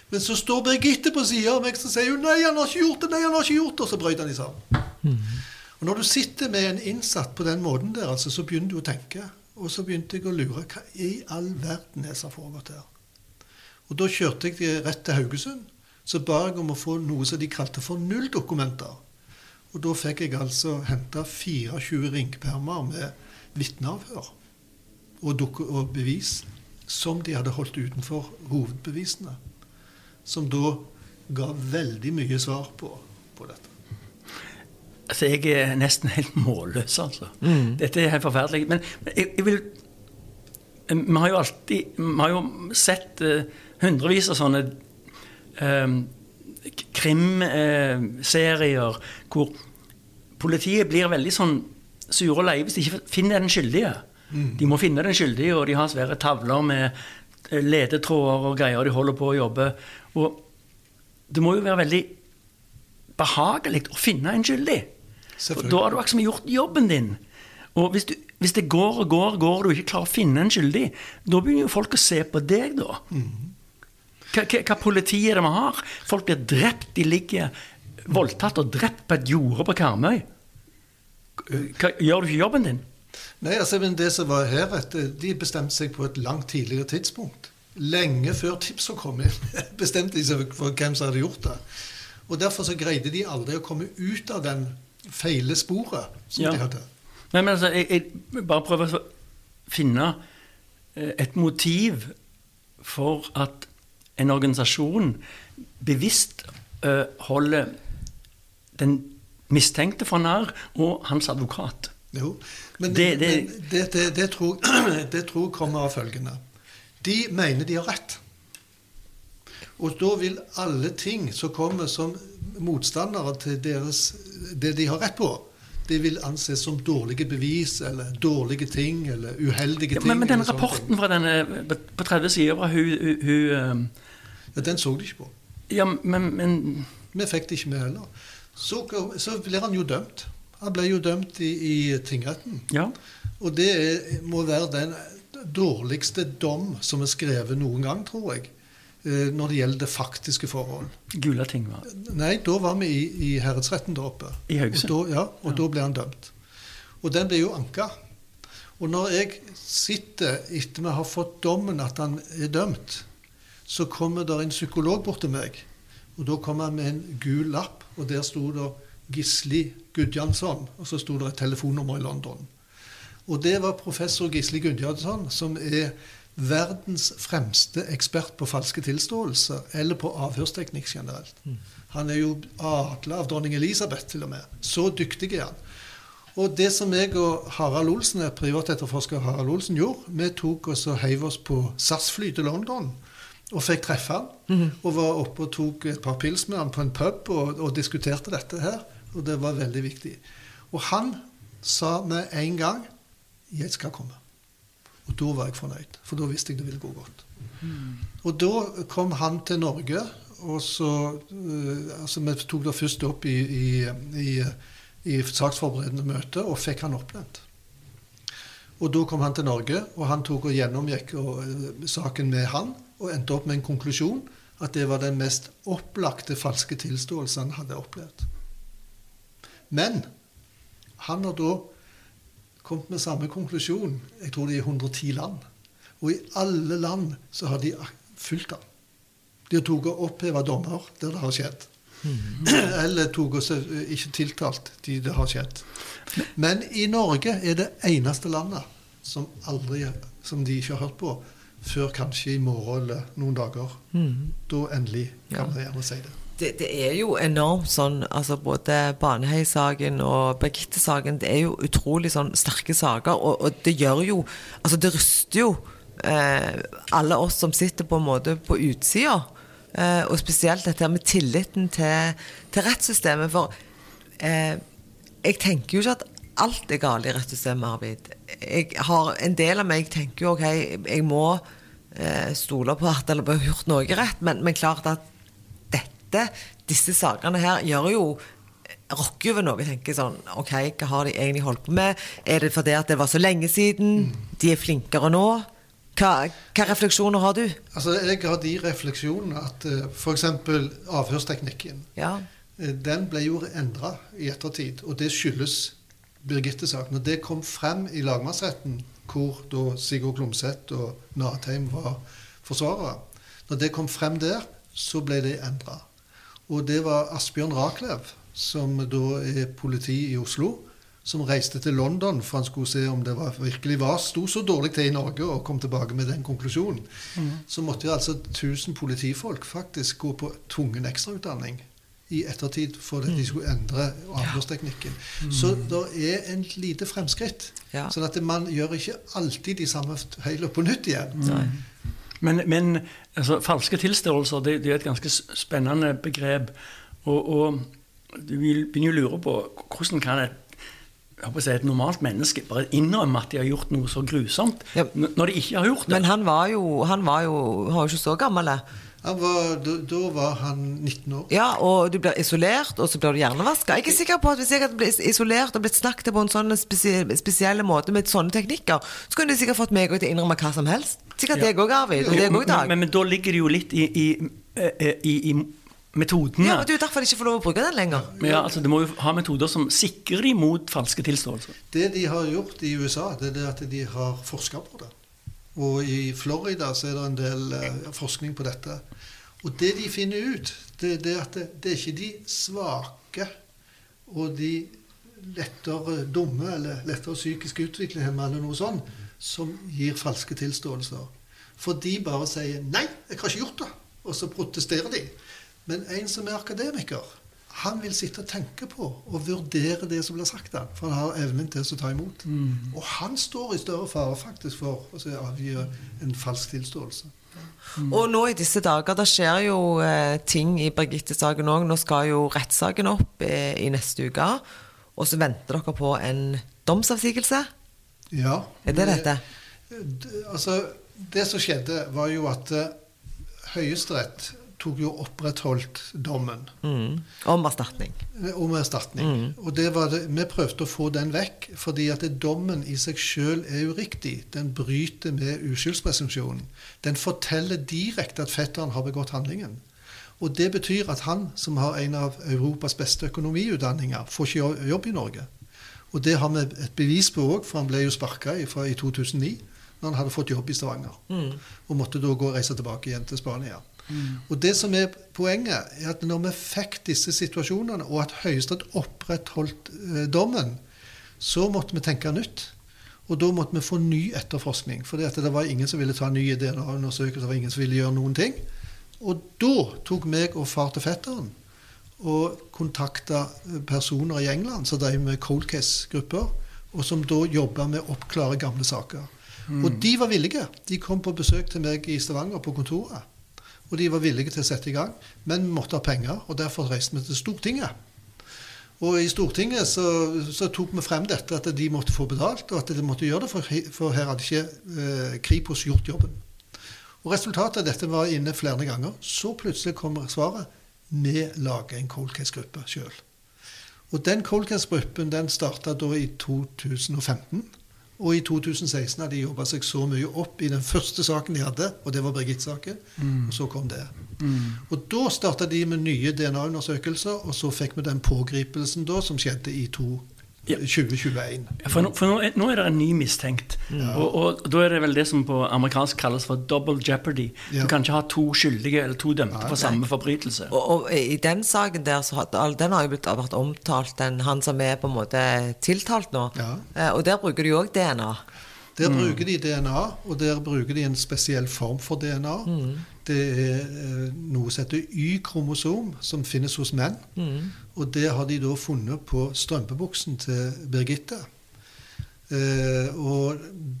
Men så står Birgitte på sida av meg, så sier hun Nei, han har ikke gjort det, nei, han har ikke gjort det. Og så brøt han i sammen. Og når du sitter med en innsatt på den måten der, altså, så begynner du å tenke. Og så begynte jeg å lure. Hva i all verden er som har foregått her? Og da kjørte jeg rett til Haugesund. Så ba jeg om å få noe som de kalte for nulldokumenter. Og da fikk jeg altså henta 24 ringpermer med vitneavhør og, og bevis som de hadde holdt utenfor hovedbevisene. Som da ga veldig mye svar på, på dette. Altså, jeg er nesten helt målløs, altså. Dette er helt forferdelig. Men, men jeg, jeg vil Vi har jo alltid Vi har jo sett eh, hundrevis av sånne eh, krimserier hvor politiet blir veldig sånn sure og leie hvis de ikke finner den skyldige. De må finne den skyldige, og de har svære tavler med eh, ledetråder og greier de holder på å jobbe. Og det må jo være veldig behagelig å finne en skyldig. For da har du akkurat gjort jobben din. Og hvis, du, hvis det går og går og går, og du ikke klarer å finne en skyldig, da begynner jo folk å se på deg, da. Hva, hva, hva politi er det vi har? Folk blir drept, de ligger voldtatt og drept på et jorde på Karmøy. Hva, gjør du ikke jobben din? Nei, altså, men det som var her, at eh, de bestemte seg på et langt tidligere tidspunkt. Lenge før tipsa kom inn, bestemte de seg for hvem som hadde gjort det. Og Derfor så greide de aldri å komme ut av den feile sporet som Ja. de hadde. Nei, men altså, jeg, jeg bare prøver å finne eh, et motiv for at en organisasjon bevisst uh, holder den mistenkte for narr og hans advokat. Jo, men Det- det, men det, tror, det tror kommer av følgende. De mener de har rett. Og da vil alle ting som kommer som motstandere til deres, det de har rett på, det vil anses som dårlige bevis eller dårlige ting eller uheldige Ja, ting. men, men den rapporten fra denne, på- på 30 sider fra hun, hun, hun eh, Ja, den så de ikke på. Ja, men, men Vi fikk det ikke med heller. Så, så blir han jo dømt. Han ble jo dømt i, i tingretten. Ja. Og det er, må være den dårligste dom som er skrevet noen gang, tror jeg, når det gjelder det faktiske forhold. Gulating var Nei, da var vi i, i herredsretten der oppe. I Haugesund? Og da, ja, og da ble han dømt. Og den ble jo anka. Og når jeg sitter etter vi har fått dommen at han er dømt, så kommer der en psykolog bort til meg. Og da kom han med en gul lapp, og der sto det Gisli Gudjansson, og så sto det et telefonnummer i London. Og det var professor Gisli Gudjansson, som er verdens fremste ekspert på falske tilståelser, eller på avhørsteknikk generelt. Han er jo adla av dronning Elisabeth, til og med. Så dyktig er han. Og det som jeg og Harald Olsen, privatetterforsker Harald Olsen gjorde, vi tok oss og heiv oss på SAS-fly til London og fikk treffe han. Og var oppe og tok et par pils med han på en pub og, og diskuterte dette her. Og det var veldig viktig. Og han sa med en gang 'Jeg skal komme'. Og da var jeg fornøyd, for da visste jeg det ville gå godt. Og da kom han til Norge, og så uh, altså Vi tok det først opp i, i, i, i saksforberedende møte og fikk han oppnevnt. Og da kom han til Norge, og han tok og gjennomgikk og, uh, saken med han, og endte opp med en konklusjon at det var den mest opplagte falske tilståelsen han hadde opplevd. Men han har da kommet med samme konklusjon. Jeg tror det er i 110 land. Og i alle land så har de fulgt den. De har tatt og oppheva dommer der det har skjedd. Eller tok og ikke tiltalt de det har skjedd. Men i Norge er det eneste landet som, aldri, som de ikke har hørt på før kanskje i morgen eller noen dager. Da endelig kan vi gjerne si det. Det, det, er jo enormt sånn altså Både Baneheia-saken og Birgitte-saken Det er jo utrolig sånn sterke saker, og, og, det gjør jo Altså, det ryster jo eh, alle oss som sitter på en måte på utsida. Eh, og spesielt dette med tilliten til, til rettssystemet. For eh, jeg tenker jo ikke at alt er galt i rettssystemet, Arvid. Jeg har, en del av meg tenker jo OK, jeg må eh, stole på at det har gjort noe rett, men, men klart at dette, disse sakene her, gjør jo rokker jo ved noe. Tenker sånn OK, hva har de egentlig holdt på med? Er det fordi at det var så lenge siden? De er flinkere nå? Hva, hva refleksjoner har du? Altså, Jeg har de refleksjonene at uh, f.eks. avhørsteknikken Ja. uh, Den ble jo endra i ettertid, og det skyldes Birgitte-saken. Og det kom frem i lagmannsretten, hvor da Sigurd Klomsæt og Natheim var forsvarere. Når det kom frem der, så ble det endra. Og det var Asbjørn Rachlew, som da er politi i Oslo, som reiste til London for han skulle se om det var, virkelig var, sto så dårlig til i Norge, og kom tilbake med den konklusjonen. Mm. Så måtte jo altså 1000 politifolk faktisk gå på tvungen ekstrautdanning i ettertid for at de skulle endre avhørsteknikken. Mm. Så det er en lite fremskritt. Ja. Sånn at man gjør ikke alltid de samme feilene på nytt igjen. Mm. Men, men altså, falske tilståelser det, det, er et ganske spennende begrep. Og, og du begynner å lure på hvordan kan et, si, et normalt menneske bare innrømme at de har gjort noe så grusomt, Ja. når de ikke har gjort det. Men han var jo, han var jo, han var jo ikke så gammel. Han var, da, da var han 19 år. Ja, og du blir isolert, og så blir du hjernevaska. Jeg er ikke sikker på at hvis jeg hadde blitt isolert og blitt snakket på en sånn spesie, spesiell måte med sånne teknikker, så kunne de sikkert fått meg til å innrømme hva som helst. Sikkert deg òg, Arvid. Og deg òg, Dag. men, men, men da ligger det jo litt i, i, i, i metodene. Ja, men Det er jo derfor de ikke får lov å bruke den lenger. Ja, altså, Du må jo ha metoder som sikrer dem mot falske tilståelser. Det de har gjort i USA, det er at de har forska på det. Og i Florida så er det en del eh, forskning på dette. Og det de finner ut, det, det er at det, det er ikke de svake og de lettere dumme eller lettere psykisk utviklingshemmede eller noe sånt som gir falske tilståelser. For de bare sier 'nei, jeg har ikke gjort det', og så protesterer de. Men en som er akademiker, han vil sitte og tenke på og vurdere det som blir sagt. av for han har evnen til å ta imot. Og han står i større fare faktisk for å avgi en falsk tilståelse. Mm. Og nå i disse dager, det skjer jo eh, ting i Birgitte-saken òg. Nå skal jo rettssaken opp eh, i neste uke. Og så venter dere på en domsavsigelse. Ja. Er det dette? Det, altså, det som skjedde, var jo at uh, Høyesterett tok jo opprettholdt dommen Mm. Om erstatning. eh, om erstatning. Og det var det, vi prøvde å få den vekk, fordi at dommen i seg sjøl er uriktig. Den bryter med uskyldspresumpsjonen. Den forteller direkte at fetteren har begått handlingen. Og det betyr at han, som har en av Europas beste økonomiutdanninger, får ikke jobb i Norge. Og det har vi et bevis på òg, for han ble jo sparka i, i 2009 når han hadde fått jobb i Stavanger. Og måtte da gå og reise tilbake igjen til Spania. Og det som er poenget, er at når vi fikk disse situasjonene, og at Høyesterett opprettholdt eh, dommen, så måtte vi tenke nytt. Og da måtte vi få ny etterforskning. For det var ingen som ville ta nye DNA-undersøkelser, det var ingen som ville gjøre noen ting. Og da tok meg og far til fetteren og kontakta personer i England som drev med cold case-grupper, og som da jobba med å oppklare gamle saker. Og de var villige. De kom på besøk til meg i Stavanger på kontoret. Og de var villige til å sette i gang, men måtte ha penger, og derfor reiste vi til Stortinget. Og i Stortinget så, så, tok vi frem dette at de måtte få betalt, og at de måtte gjøre det, for, for her hadde ikke eh, Kripos gjort jobben. Og Resultatet av dette var inne flere ganger. Så plutselig kommer svaret vi lager en cold case-gruppe sjøl. Og den cold case-gruppen den starta da i 2015. Og i 2016 hadde de jobba seg så mye opp i den første saken de hadde, og det var Birgitte-saken. Mm. Og så kom det. Mm. Og da starta de med nye DNA-undersøkelser, og så fikk vi den pågripelsen da som skjedde i to, ja. 2021. For, nå, for nå, er, nå, er, det en ny mistenkt. Ja. Og, og, da er det vel det som på amerikansk kalles for double jeopardy. Du kan ikke ha to skyldige eller to dømte for samme forbrytelse. Og, og, i den saken der, så, den har jo blitt, vært omtalt, den, han som er på en måte tiltalt nå. Eh, og der bruker de òg DNA. Der mm. bruker de DNA, og der bruker de en spesiell form for DNA. Mm. Det er eh, noe som heter Y-kromosom, som finnes hos menn. Mm. Og det har de da funnet på strømpebuksen til Birgitte. Eh, og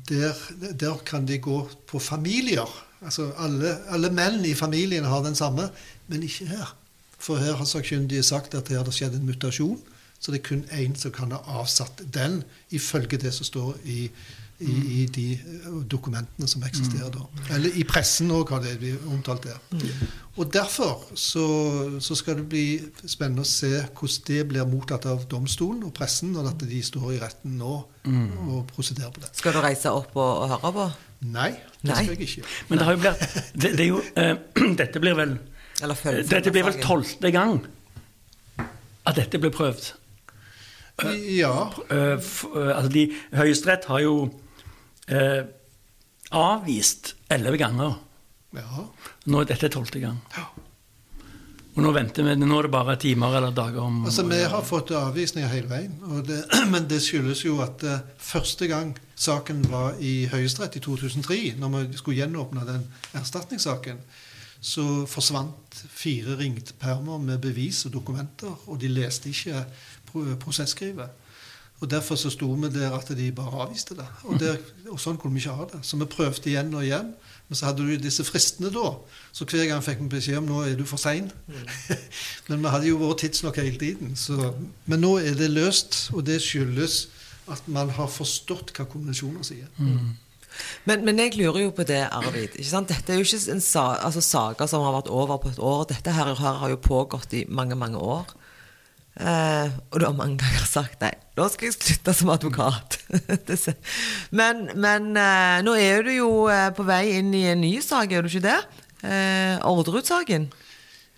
der, der, kan de gå på familier. Altså alle, alle, menn i familien har den samme, men ikke her. For her har sakkyndige sagt at det har skjedd en mutasjon. Så det er kun én som kan ha avsatt den, ifølge det som står i i, i, de eh, dokumentene som eksisterer da. Eller i pressen òg har det blitt omtalt der. Og Derfor så, så, skal det bli spennende å se hvordan det blir mottatt av domstolen og pressen når de står i retten nå og prosederer på det. Skal du reise opp og, og høre på? Nei, det skal jeg ikke. Men det har jo blitt det, det er jo, uh, Dette blir vel Dette blir vel tolvte gang at dette blir prøvd. Ja. Uh, uh, altså de, Høyesterett har jo eh, avvist elleve ganger. Ja. Nå er dette tolvte gang. Ja. Og nå venter vi, nå er det bare timer eller dager om Altså, Vi har fått avvisninger hele veien. Det, men det skyldes jo at uh, første gang saken var i Høyesterett i 2003, når vi skulle gjenåpne den erstatningssaken, så forsvant fire ringpermer med bevis og dokumenter, og de leste ikke prosesskrivet. Og Derfor så sto vi der at de bare avviste det. Og, der, og, sånn kunne vi ikke ha det. Så vi prøvde igjen og igjen. Men så hadde du disse fristene da. Så hver gang fikk vi beskjed om nå er du for sein. Mm. men vi hadde jo vært tidsnok hele tiden. Så, men nå er det løst, og det skyldes at man har forstått hva konvensjoner sier. Mm. Men, men, jeg lurer jo på det, Arvid. Dette er jo ikke en sa, altså, saker som har vært over på et år. Dette her, her har jo pågått i mange, mange år. Uh, og du har mange ganger sagt nei, nå skal jeg slutte som advokat. men, men eh, nå er du jo uh, på vei inn i en ny sak, er du ikke det? Eh, Orderud-saken?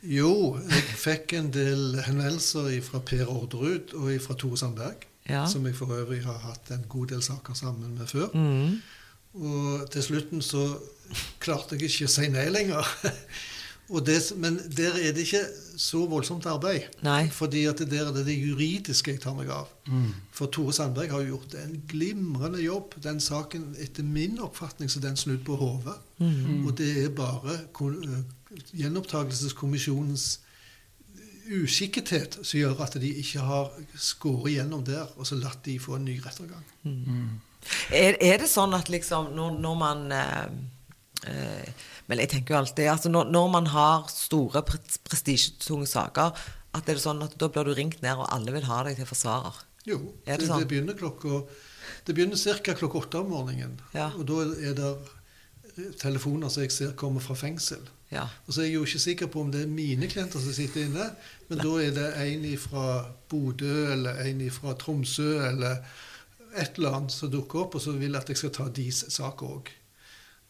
Jo, jeg fikk en del henvendelser fra Per Orderud og fra Tore Sandberg. Ja. Som jeg for øvrig har hatt en god del saker sammen med før. Mm. Og til slutten så klarte jeg ikke å si nei lenger. Det, men der er det ikke så voldsomt arbeid. Nei. fordi at der er det det juridiske jeg tar meg av. Mm. For Tore Sandberg har gjort en glimrende jobb. Den saken, etter min oppfatning, så den snudd på hodet. Mm. Og det er bare gjenopptakelseskommisjonens uskikkethet som gjør at de ikke har skåret gjennom der og så latt de få en ny rettergang. Mm. Er, er, det sånn at liksom når, når man uh, men jeg tenker jo alltid altså når, når man har store, prestisjetunge saker, at det er sånn at da blir du ringt ned, og alle vil ha deg til forsvarer. Jo, det, det, sånn? det, begynner klokka Det begynner ca. klokka åtte om morgenen. Ja. Og da er det telefoner som jeg ser kommer fra fengsel. Ja. Og så er jeg jo ikke sikker på om det er mine klienter som sitter inne, men Nei. da er det en fra Bodø eller en fra Tromsø eller et eller annet som dukker opp, og så vil at jeg skal ta deres sak òg.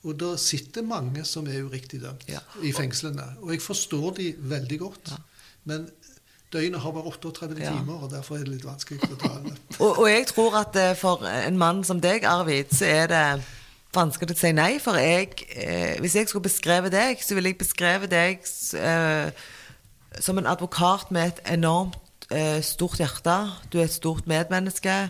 Og da sitter mange som er uriktig dømt ja. i fengslene. Og jeg forstår de veldig godt. Ja. Men døgnet har bare 38 ja. timer, og derfor er det litt vanskelig å ta det. og, og, jeg tror at eh, for en mann som deg, Arvid, så er det vanskelig å si nei. For jeg, eh, hvis jeg skulle beskrevet deg, så ville jeg beskrevet deg eh, som en advokat med et enormt eh, stort hjerte. Du er et stort medmenneske.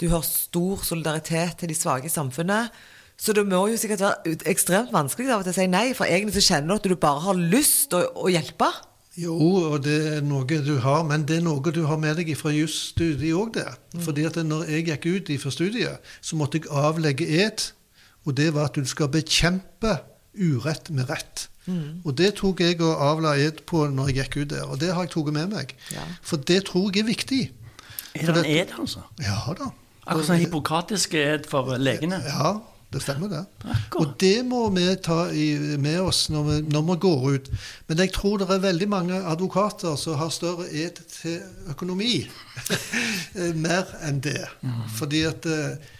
Du har stor solidaritet til de svake i samfunnet. Så det må jo sikkert være ekstremt vanskelig av og til å si nei, for egentlig så kjenner du at du bare har lyst til å, å hjelpe. Jo, og det er noe du har, men det er noe du har med deg fra jusstudiet òg, det. Fordi at når jeg gikk ut fra studiet, så måtte jeg avlegge ed, og det var at du skal bekjempe urett med rett. Og det tok jeg og avla ed på når jeg gikk ut der, og det har jeg tatt med meg. Ja. For det tror jeg er viktig. Er det en ed, altså? Ja da. Akkurat som hippokratisk ed for legene? Ja, det stemmer det. Akkurat. Og det må vi ta i, med oss når vi, når vi går ut. Men jeg tror det er veldig mange advokater som har større ed til økonomi. Mer enn det. Fordi at eh,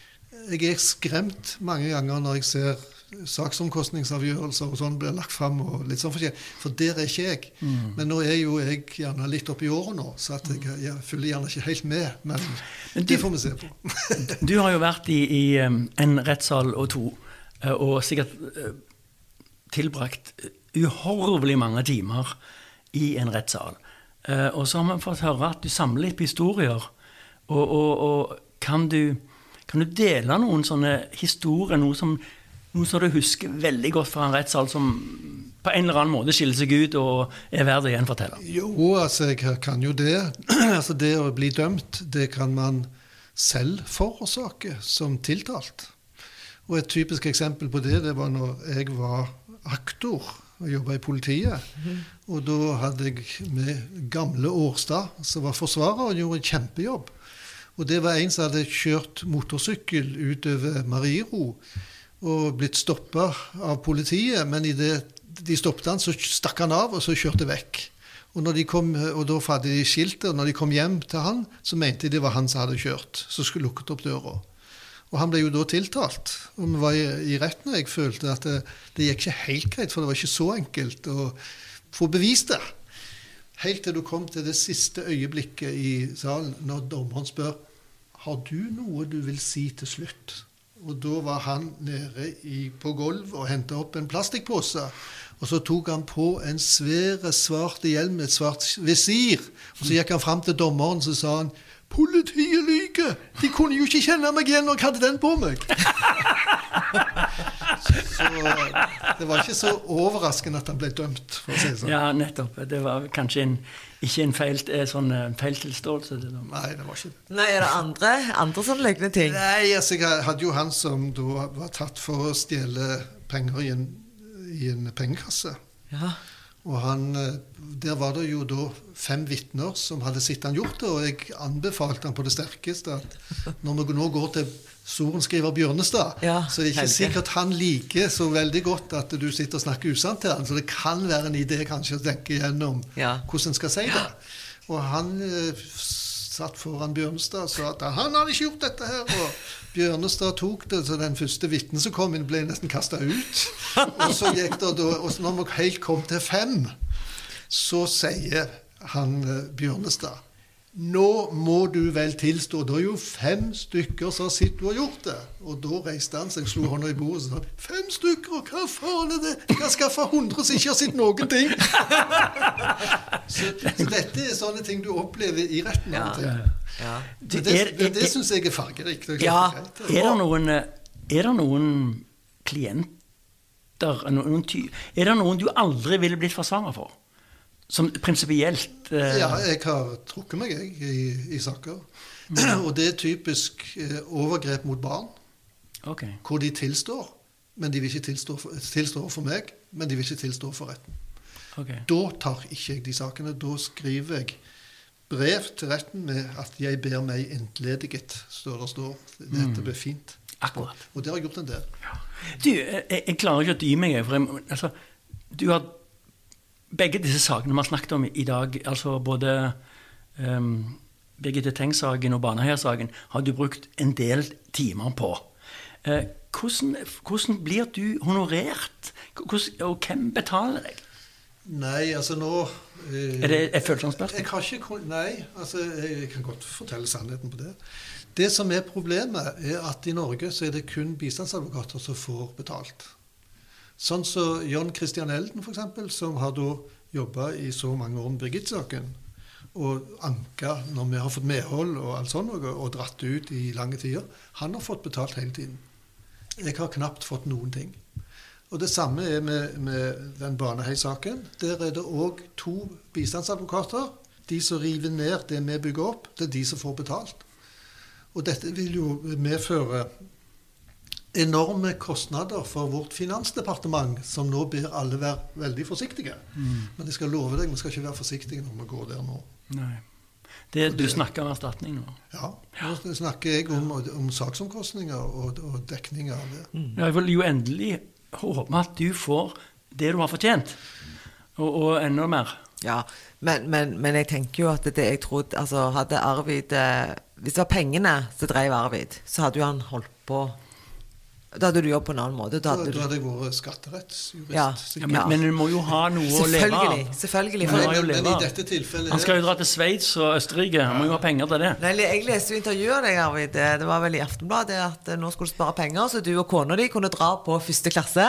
jeg er skremt mange ganger når jeg ser saksomkostningsavgjørelser og sånn blir lagt fram. og litt sånn forskjellig. For der er ikke jeg. Men nå er jo jeg gjerne litt oppi året nå, så at jeg, jeg følger gjerne ikke helt med. Men, Men det får vi se på. Du har jo vært i, i um, en rettssal og to, eh, og sikkert eh, tilbrakt uhorvelig mange timer i en rettssal. Eh, Og så har vi fått høre at du samler litt på historier. Og, og, og kan, du, kan du dele noen sånne historier, noe som, noe som du husker veldig godt fra en rettssal, som på en eller annen måte skiller seg ut og er verdt å gjenfortelle? Jo, altså jeg kan jo det. altså Det å bli dømt, det kan man selv forårsake som tiltalt. Og et typisk eksempel på det, det var når jeg var aktor og jobba i politiet. Og da hadde jeg med gamle Årstad, som var forsvarer, og gjorde en kjempejobb. Og det var en som hadde kjørt motorsykkel utover Mariero og blitt stoppa av politiet. Men idet de stoppet han, så stakk han av, og så kjørte vekk. Og, kom, og da hadde de skiltet, og når de kom hjem til han, så mente de det var han som hadde kjørt, som skulle lukket opp døra. Og han ble jo da tiltalt. Og vi var i, i retten, og jeg følte at det, det gikk ikke helt greit, for det var ikke så enkelt å få bevist det. Helt til du kom til det siste øyeblikket i salen, når dommeren spør har du noe du vil si til slutt. Og da var han nede i, på gulv og henta opp en plastikkpose. Og så tok han på en svær, svart hjelm med et svart visir. Og så gikk han fram til dommeren så sa han Politiet lyver! De kunne jo ikke kjenne meg igjen når jeg hadde den på meg. Så det var ikke så overraskende at han ble dømt, for å si det sånn. Ja, nettopp. Det var kanskje en, ikke en feil, eh, sånn, eh, feiltilståelse. Nei, det var ikke det. Nei, er det andre, andre sånne lignende ting? Nei, altså, jeg hadde jo han som da var tatt for å stjele penger i en, i en pengekasse. Ja. Og han, eh, Der var det jo da fem vitner som hadde sett han gjort det, og jeg anbefalte han på det sterkeste at når vi nå går til sorenskriver Bjørnestad, Ja, så er ikke Helge. sikkert han liker så veldig godt at du sitter og snakker usant til han, så det kan være en idé kanskje å tenke gjennom Ja. hvordan en skal si det. Og han eh, satt foran Bjørnestad og sa at han hadde ikke gjort dette her. Og Bjørnestad tok det, så den første vitnen som kom inn, ble nesten kasta ut. Og så gikk det og så når vi helt kom til fem, så sier han eh, Bjørnestad nå må du vel tilstå, det er jo fem stykker som har sett du har gjort det. Og da reiste han seg, slo hånda i bordet og sa fem stykker, hva faen er det? Jeg har skaffa hundre som ikke har sett noen ting. Så, så dette er sånne ting du opplever i retten. ja, ja. Men det det, det er- syns jeg er fargerikt. Er Ja. er. Er det noen, eh, er det noen klienter noen ty Er det noen du aldri ville blitt forsvarer for? Som prinsipielt eh, Ja, jeg har trukket meg jeg, i, i saker. Og det er typisk eh, overgrep mot barn, Okay. hvor de tilstår, men de vil ikke tilstå for, tilstå for meg, men de vil ikke tilstå for retten. Okay. Da tar ikke jeg de sakene. Da skriver jeg brev til retten med at 'jeg ber meg entlediget', står det står. Dette blir fint. Akkurat. Og det har jeg gjort en del. Du, jeg, jeg klarer ikke å dy meg. For jeg, altså, du har begge disse sakene vi har snakket om i dag, altså både um, Birgitte Tengs-saken og Baneheia-saken, har du brukt en del timer på. Uh, hvordan, hvordan blir du honorert? Hvordan, og hvem betaler deg? Nei, altså nå uh, Er det et følsomt spørsmål? Nei, altså jeg kan godt fortelle sannheten på det. Det som er problemet, er at i Norge så er det kun bistandsadvokater som får betalt. Sånn som John Christian Elden, f.eks., som har da jobba i så mange år med Birgitte-saken, og anka når vi har fått medhold og alt sånt, og dratt ut i lange tider, han har fått betalt hele tiden. Jeg har knapt fått noen ting. Og det samme er med, med den Baneheia-saken. Der er det òg to bistandsadvokater. De som river ned det vi bygger opp, det er de som får betalt. Og dette vil jo medføre enorme kostnader for vårt finansdepartement, som nå ber alle være veldig forsiktige. Men jeg skal love deg, vi skal ikke være forsiktige når vi går der nå. Nei. Det, du snakker om erstatning nå. Ja, Nå snakker jeg om, om saksomkostninger og, og dekning av det. Jeg vil jo endelig håpe at du får det du har fortjent, og, og enda mer. Ja, men, men, men jeg tenker jo at det jeg trodde Altså, hadde Arvid eh, Hvis det var pengene som drev Arvid, så hadde jo han holdt på Da hadde du jobbet på en annen måte. Da Da, hadde da du, hadde jeg vært skatterettsjurist. Ja. Ja, men, men du må jo ha noe å leve av. selvfølgelig Men- men, men i dette tilfellet Han skal jo dra til Sveits og Østerrike. Han må jo ha penger til det. Nei, jeg leste jo intervjuet av deg, Arvid. Det det var vel i Aftenbladet at eh, nå skulle du spare penger, så du og kona di kunne dra på første klasse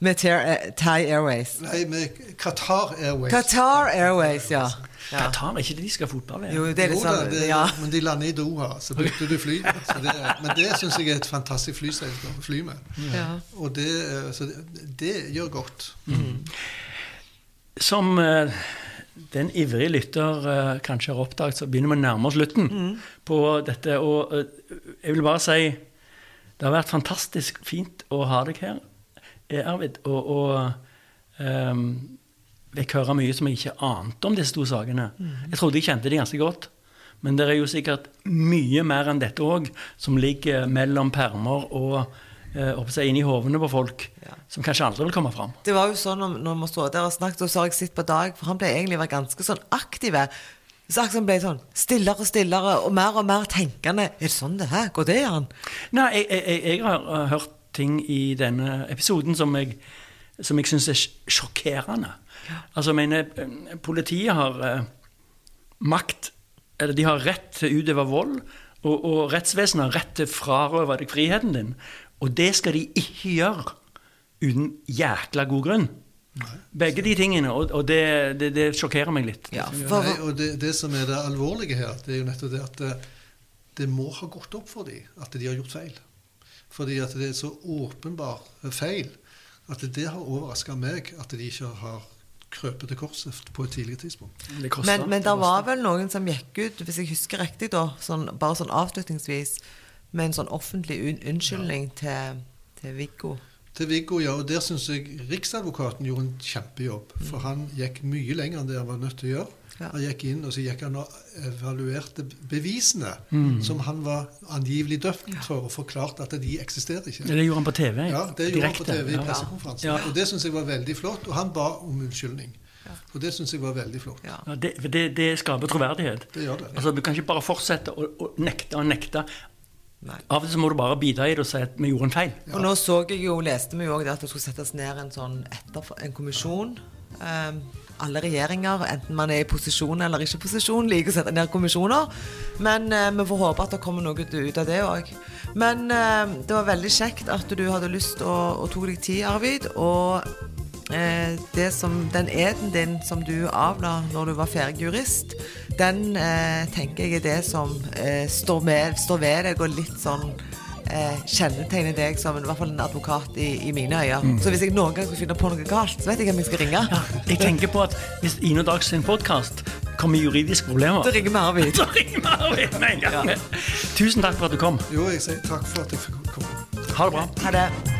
med eh, Thai Airways. Nei, med Qatar Airways. Qatar Airways, ja. Ja. Qatar er ikke det de skal ha fotball i? Jo, det er Jo samme. da, sånn det, Ja. Men de lander i Doha, så bytter du fly. Så det, men det syns jeg er et fantastisk flyselskap å fly med. ja. Og det, eh, så det, det gjør godt. Som eh, den ivrige lytter eh, kanskje har oppdaget, så begynner vi å nærme oss slutten på dette. Og jeg vil bare si det har vært fantastisk fint å ha deg her, Arvid. Og, og eh, jeg hører mye som jeg ikke ante om disse to sakene. Jeg trodde jeg kjente de ganske godt. Men det er jo sikkert mye mer enn dette òg, som ligger mellom permer og eh, inn i hovene på folk, Ja. som kanskje aldri vil komme fram. Det var jo sånn når, når vi stod der og snakket, og så har jeg sett på Dag, for han ble egentlig vært ganske sånn aktive. Så han ble sånn stillere og stillere, og mer og mer tenkende. Er det sånn det her? Går det an? Nei, jeg, jeg, jeg- har uh, hørt ting i denne episoden som jeg, som jeg syns er sj- sjokkerende. Altså, jeg mener, eh, politiet har eh, makt Eller de har rett til å utøve vold, og, og rettsvesenet har rett til å frarøve deg friheten din. Og det skal de ikke gjøre uten jækla god grunn. Begge de tingene, og, og det, det, det sjokkerer meg litt. Ja, Nei, og det, det som er det alvorlige her, det er jo nettopp det at det, det må ha gått opp for dem at de har gjort feil. Fordi at det er så åpenbar feil at det har overraska meg at de ikke har krøpet til korset på et tidligere tidspunkt. Det koster. men, men det var vel noen som gikk ut, hvis jeg husker riktig, da, sånn, bare sånn avslutningsvis, med en sånn offentlig un unnskyldning til, til Viggo. Til Viggo, ja, og Der syns jeg Riksadvokaten gjorde en kjempejobb. For han gikk mye lenger enn det han var nødt til å gjøre. Ja. Han gikk inn og så gikk han og evaluerte bevisene som han var angivelig dømt for, og forklarte at de eksisterer ikke. Det gjorde han på TV. Ja, det gjorde han på TV i pressekonferansen. Ja. Og det syns jeg var veldig flott. Og han ba om unnskyldning. Og det syns jeg var veldig flott. Ja. Ja, det, det, det skaper troverdighet. Det gjør det. Altså, Du kan ikke bare fortsette å, å nekte og nekte. Nei. Av og til må du bare bite i det og si at vi gjorde en feil. Og nå så jeg jo, leste vi jo òg at det skulle settes ned en sånn etter, en kommisjon. Um, alle regjeringer, enten man er i posisjon eller ikke posisjon, liker å sette ned kommisjoner. Men eh, vi får håpe at det kommer noe ut av det òg. Men eh, det var veldig kjekt at du hadde lyst og, å tok deg tid, Arvid. Og eh, som, den eden din som du avla når du var ferdig jurist, den eh, tenker jeg er det som eh, står, med, står ved deg og litt sånn eh, kjennetegner deg som i hvert fall en advokat i, i mine øyne. Så hvis jeg noen gang skulle finne på noe galt, så vet jeg hvem jeg skal ringe. Ja, jeg tenker på at hvis Ine Dag sin podkast kommer juridiske problemer Da ringer vi Arvid. Så ringer vi Arvid med en gang. Tusen takk for at du kom. Jo, jeg sier takk for at jeg fikk komme. Ha det bra. Ha det.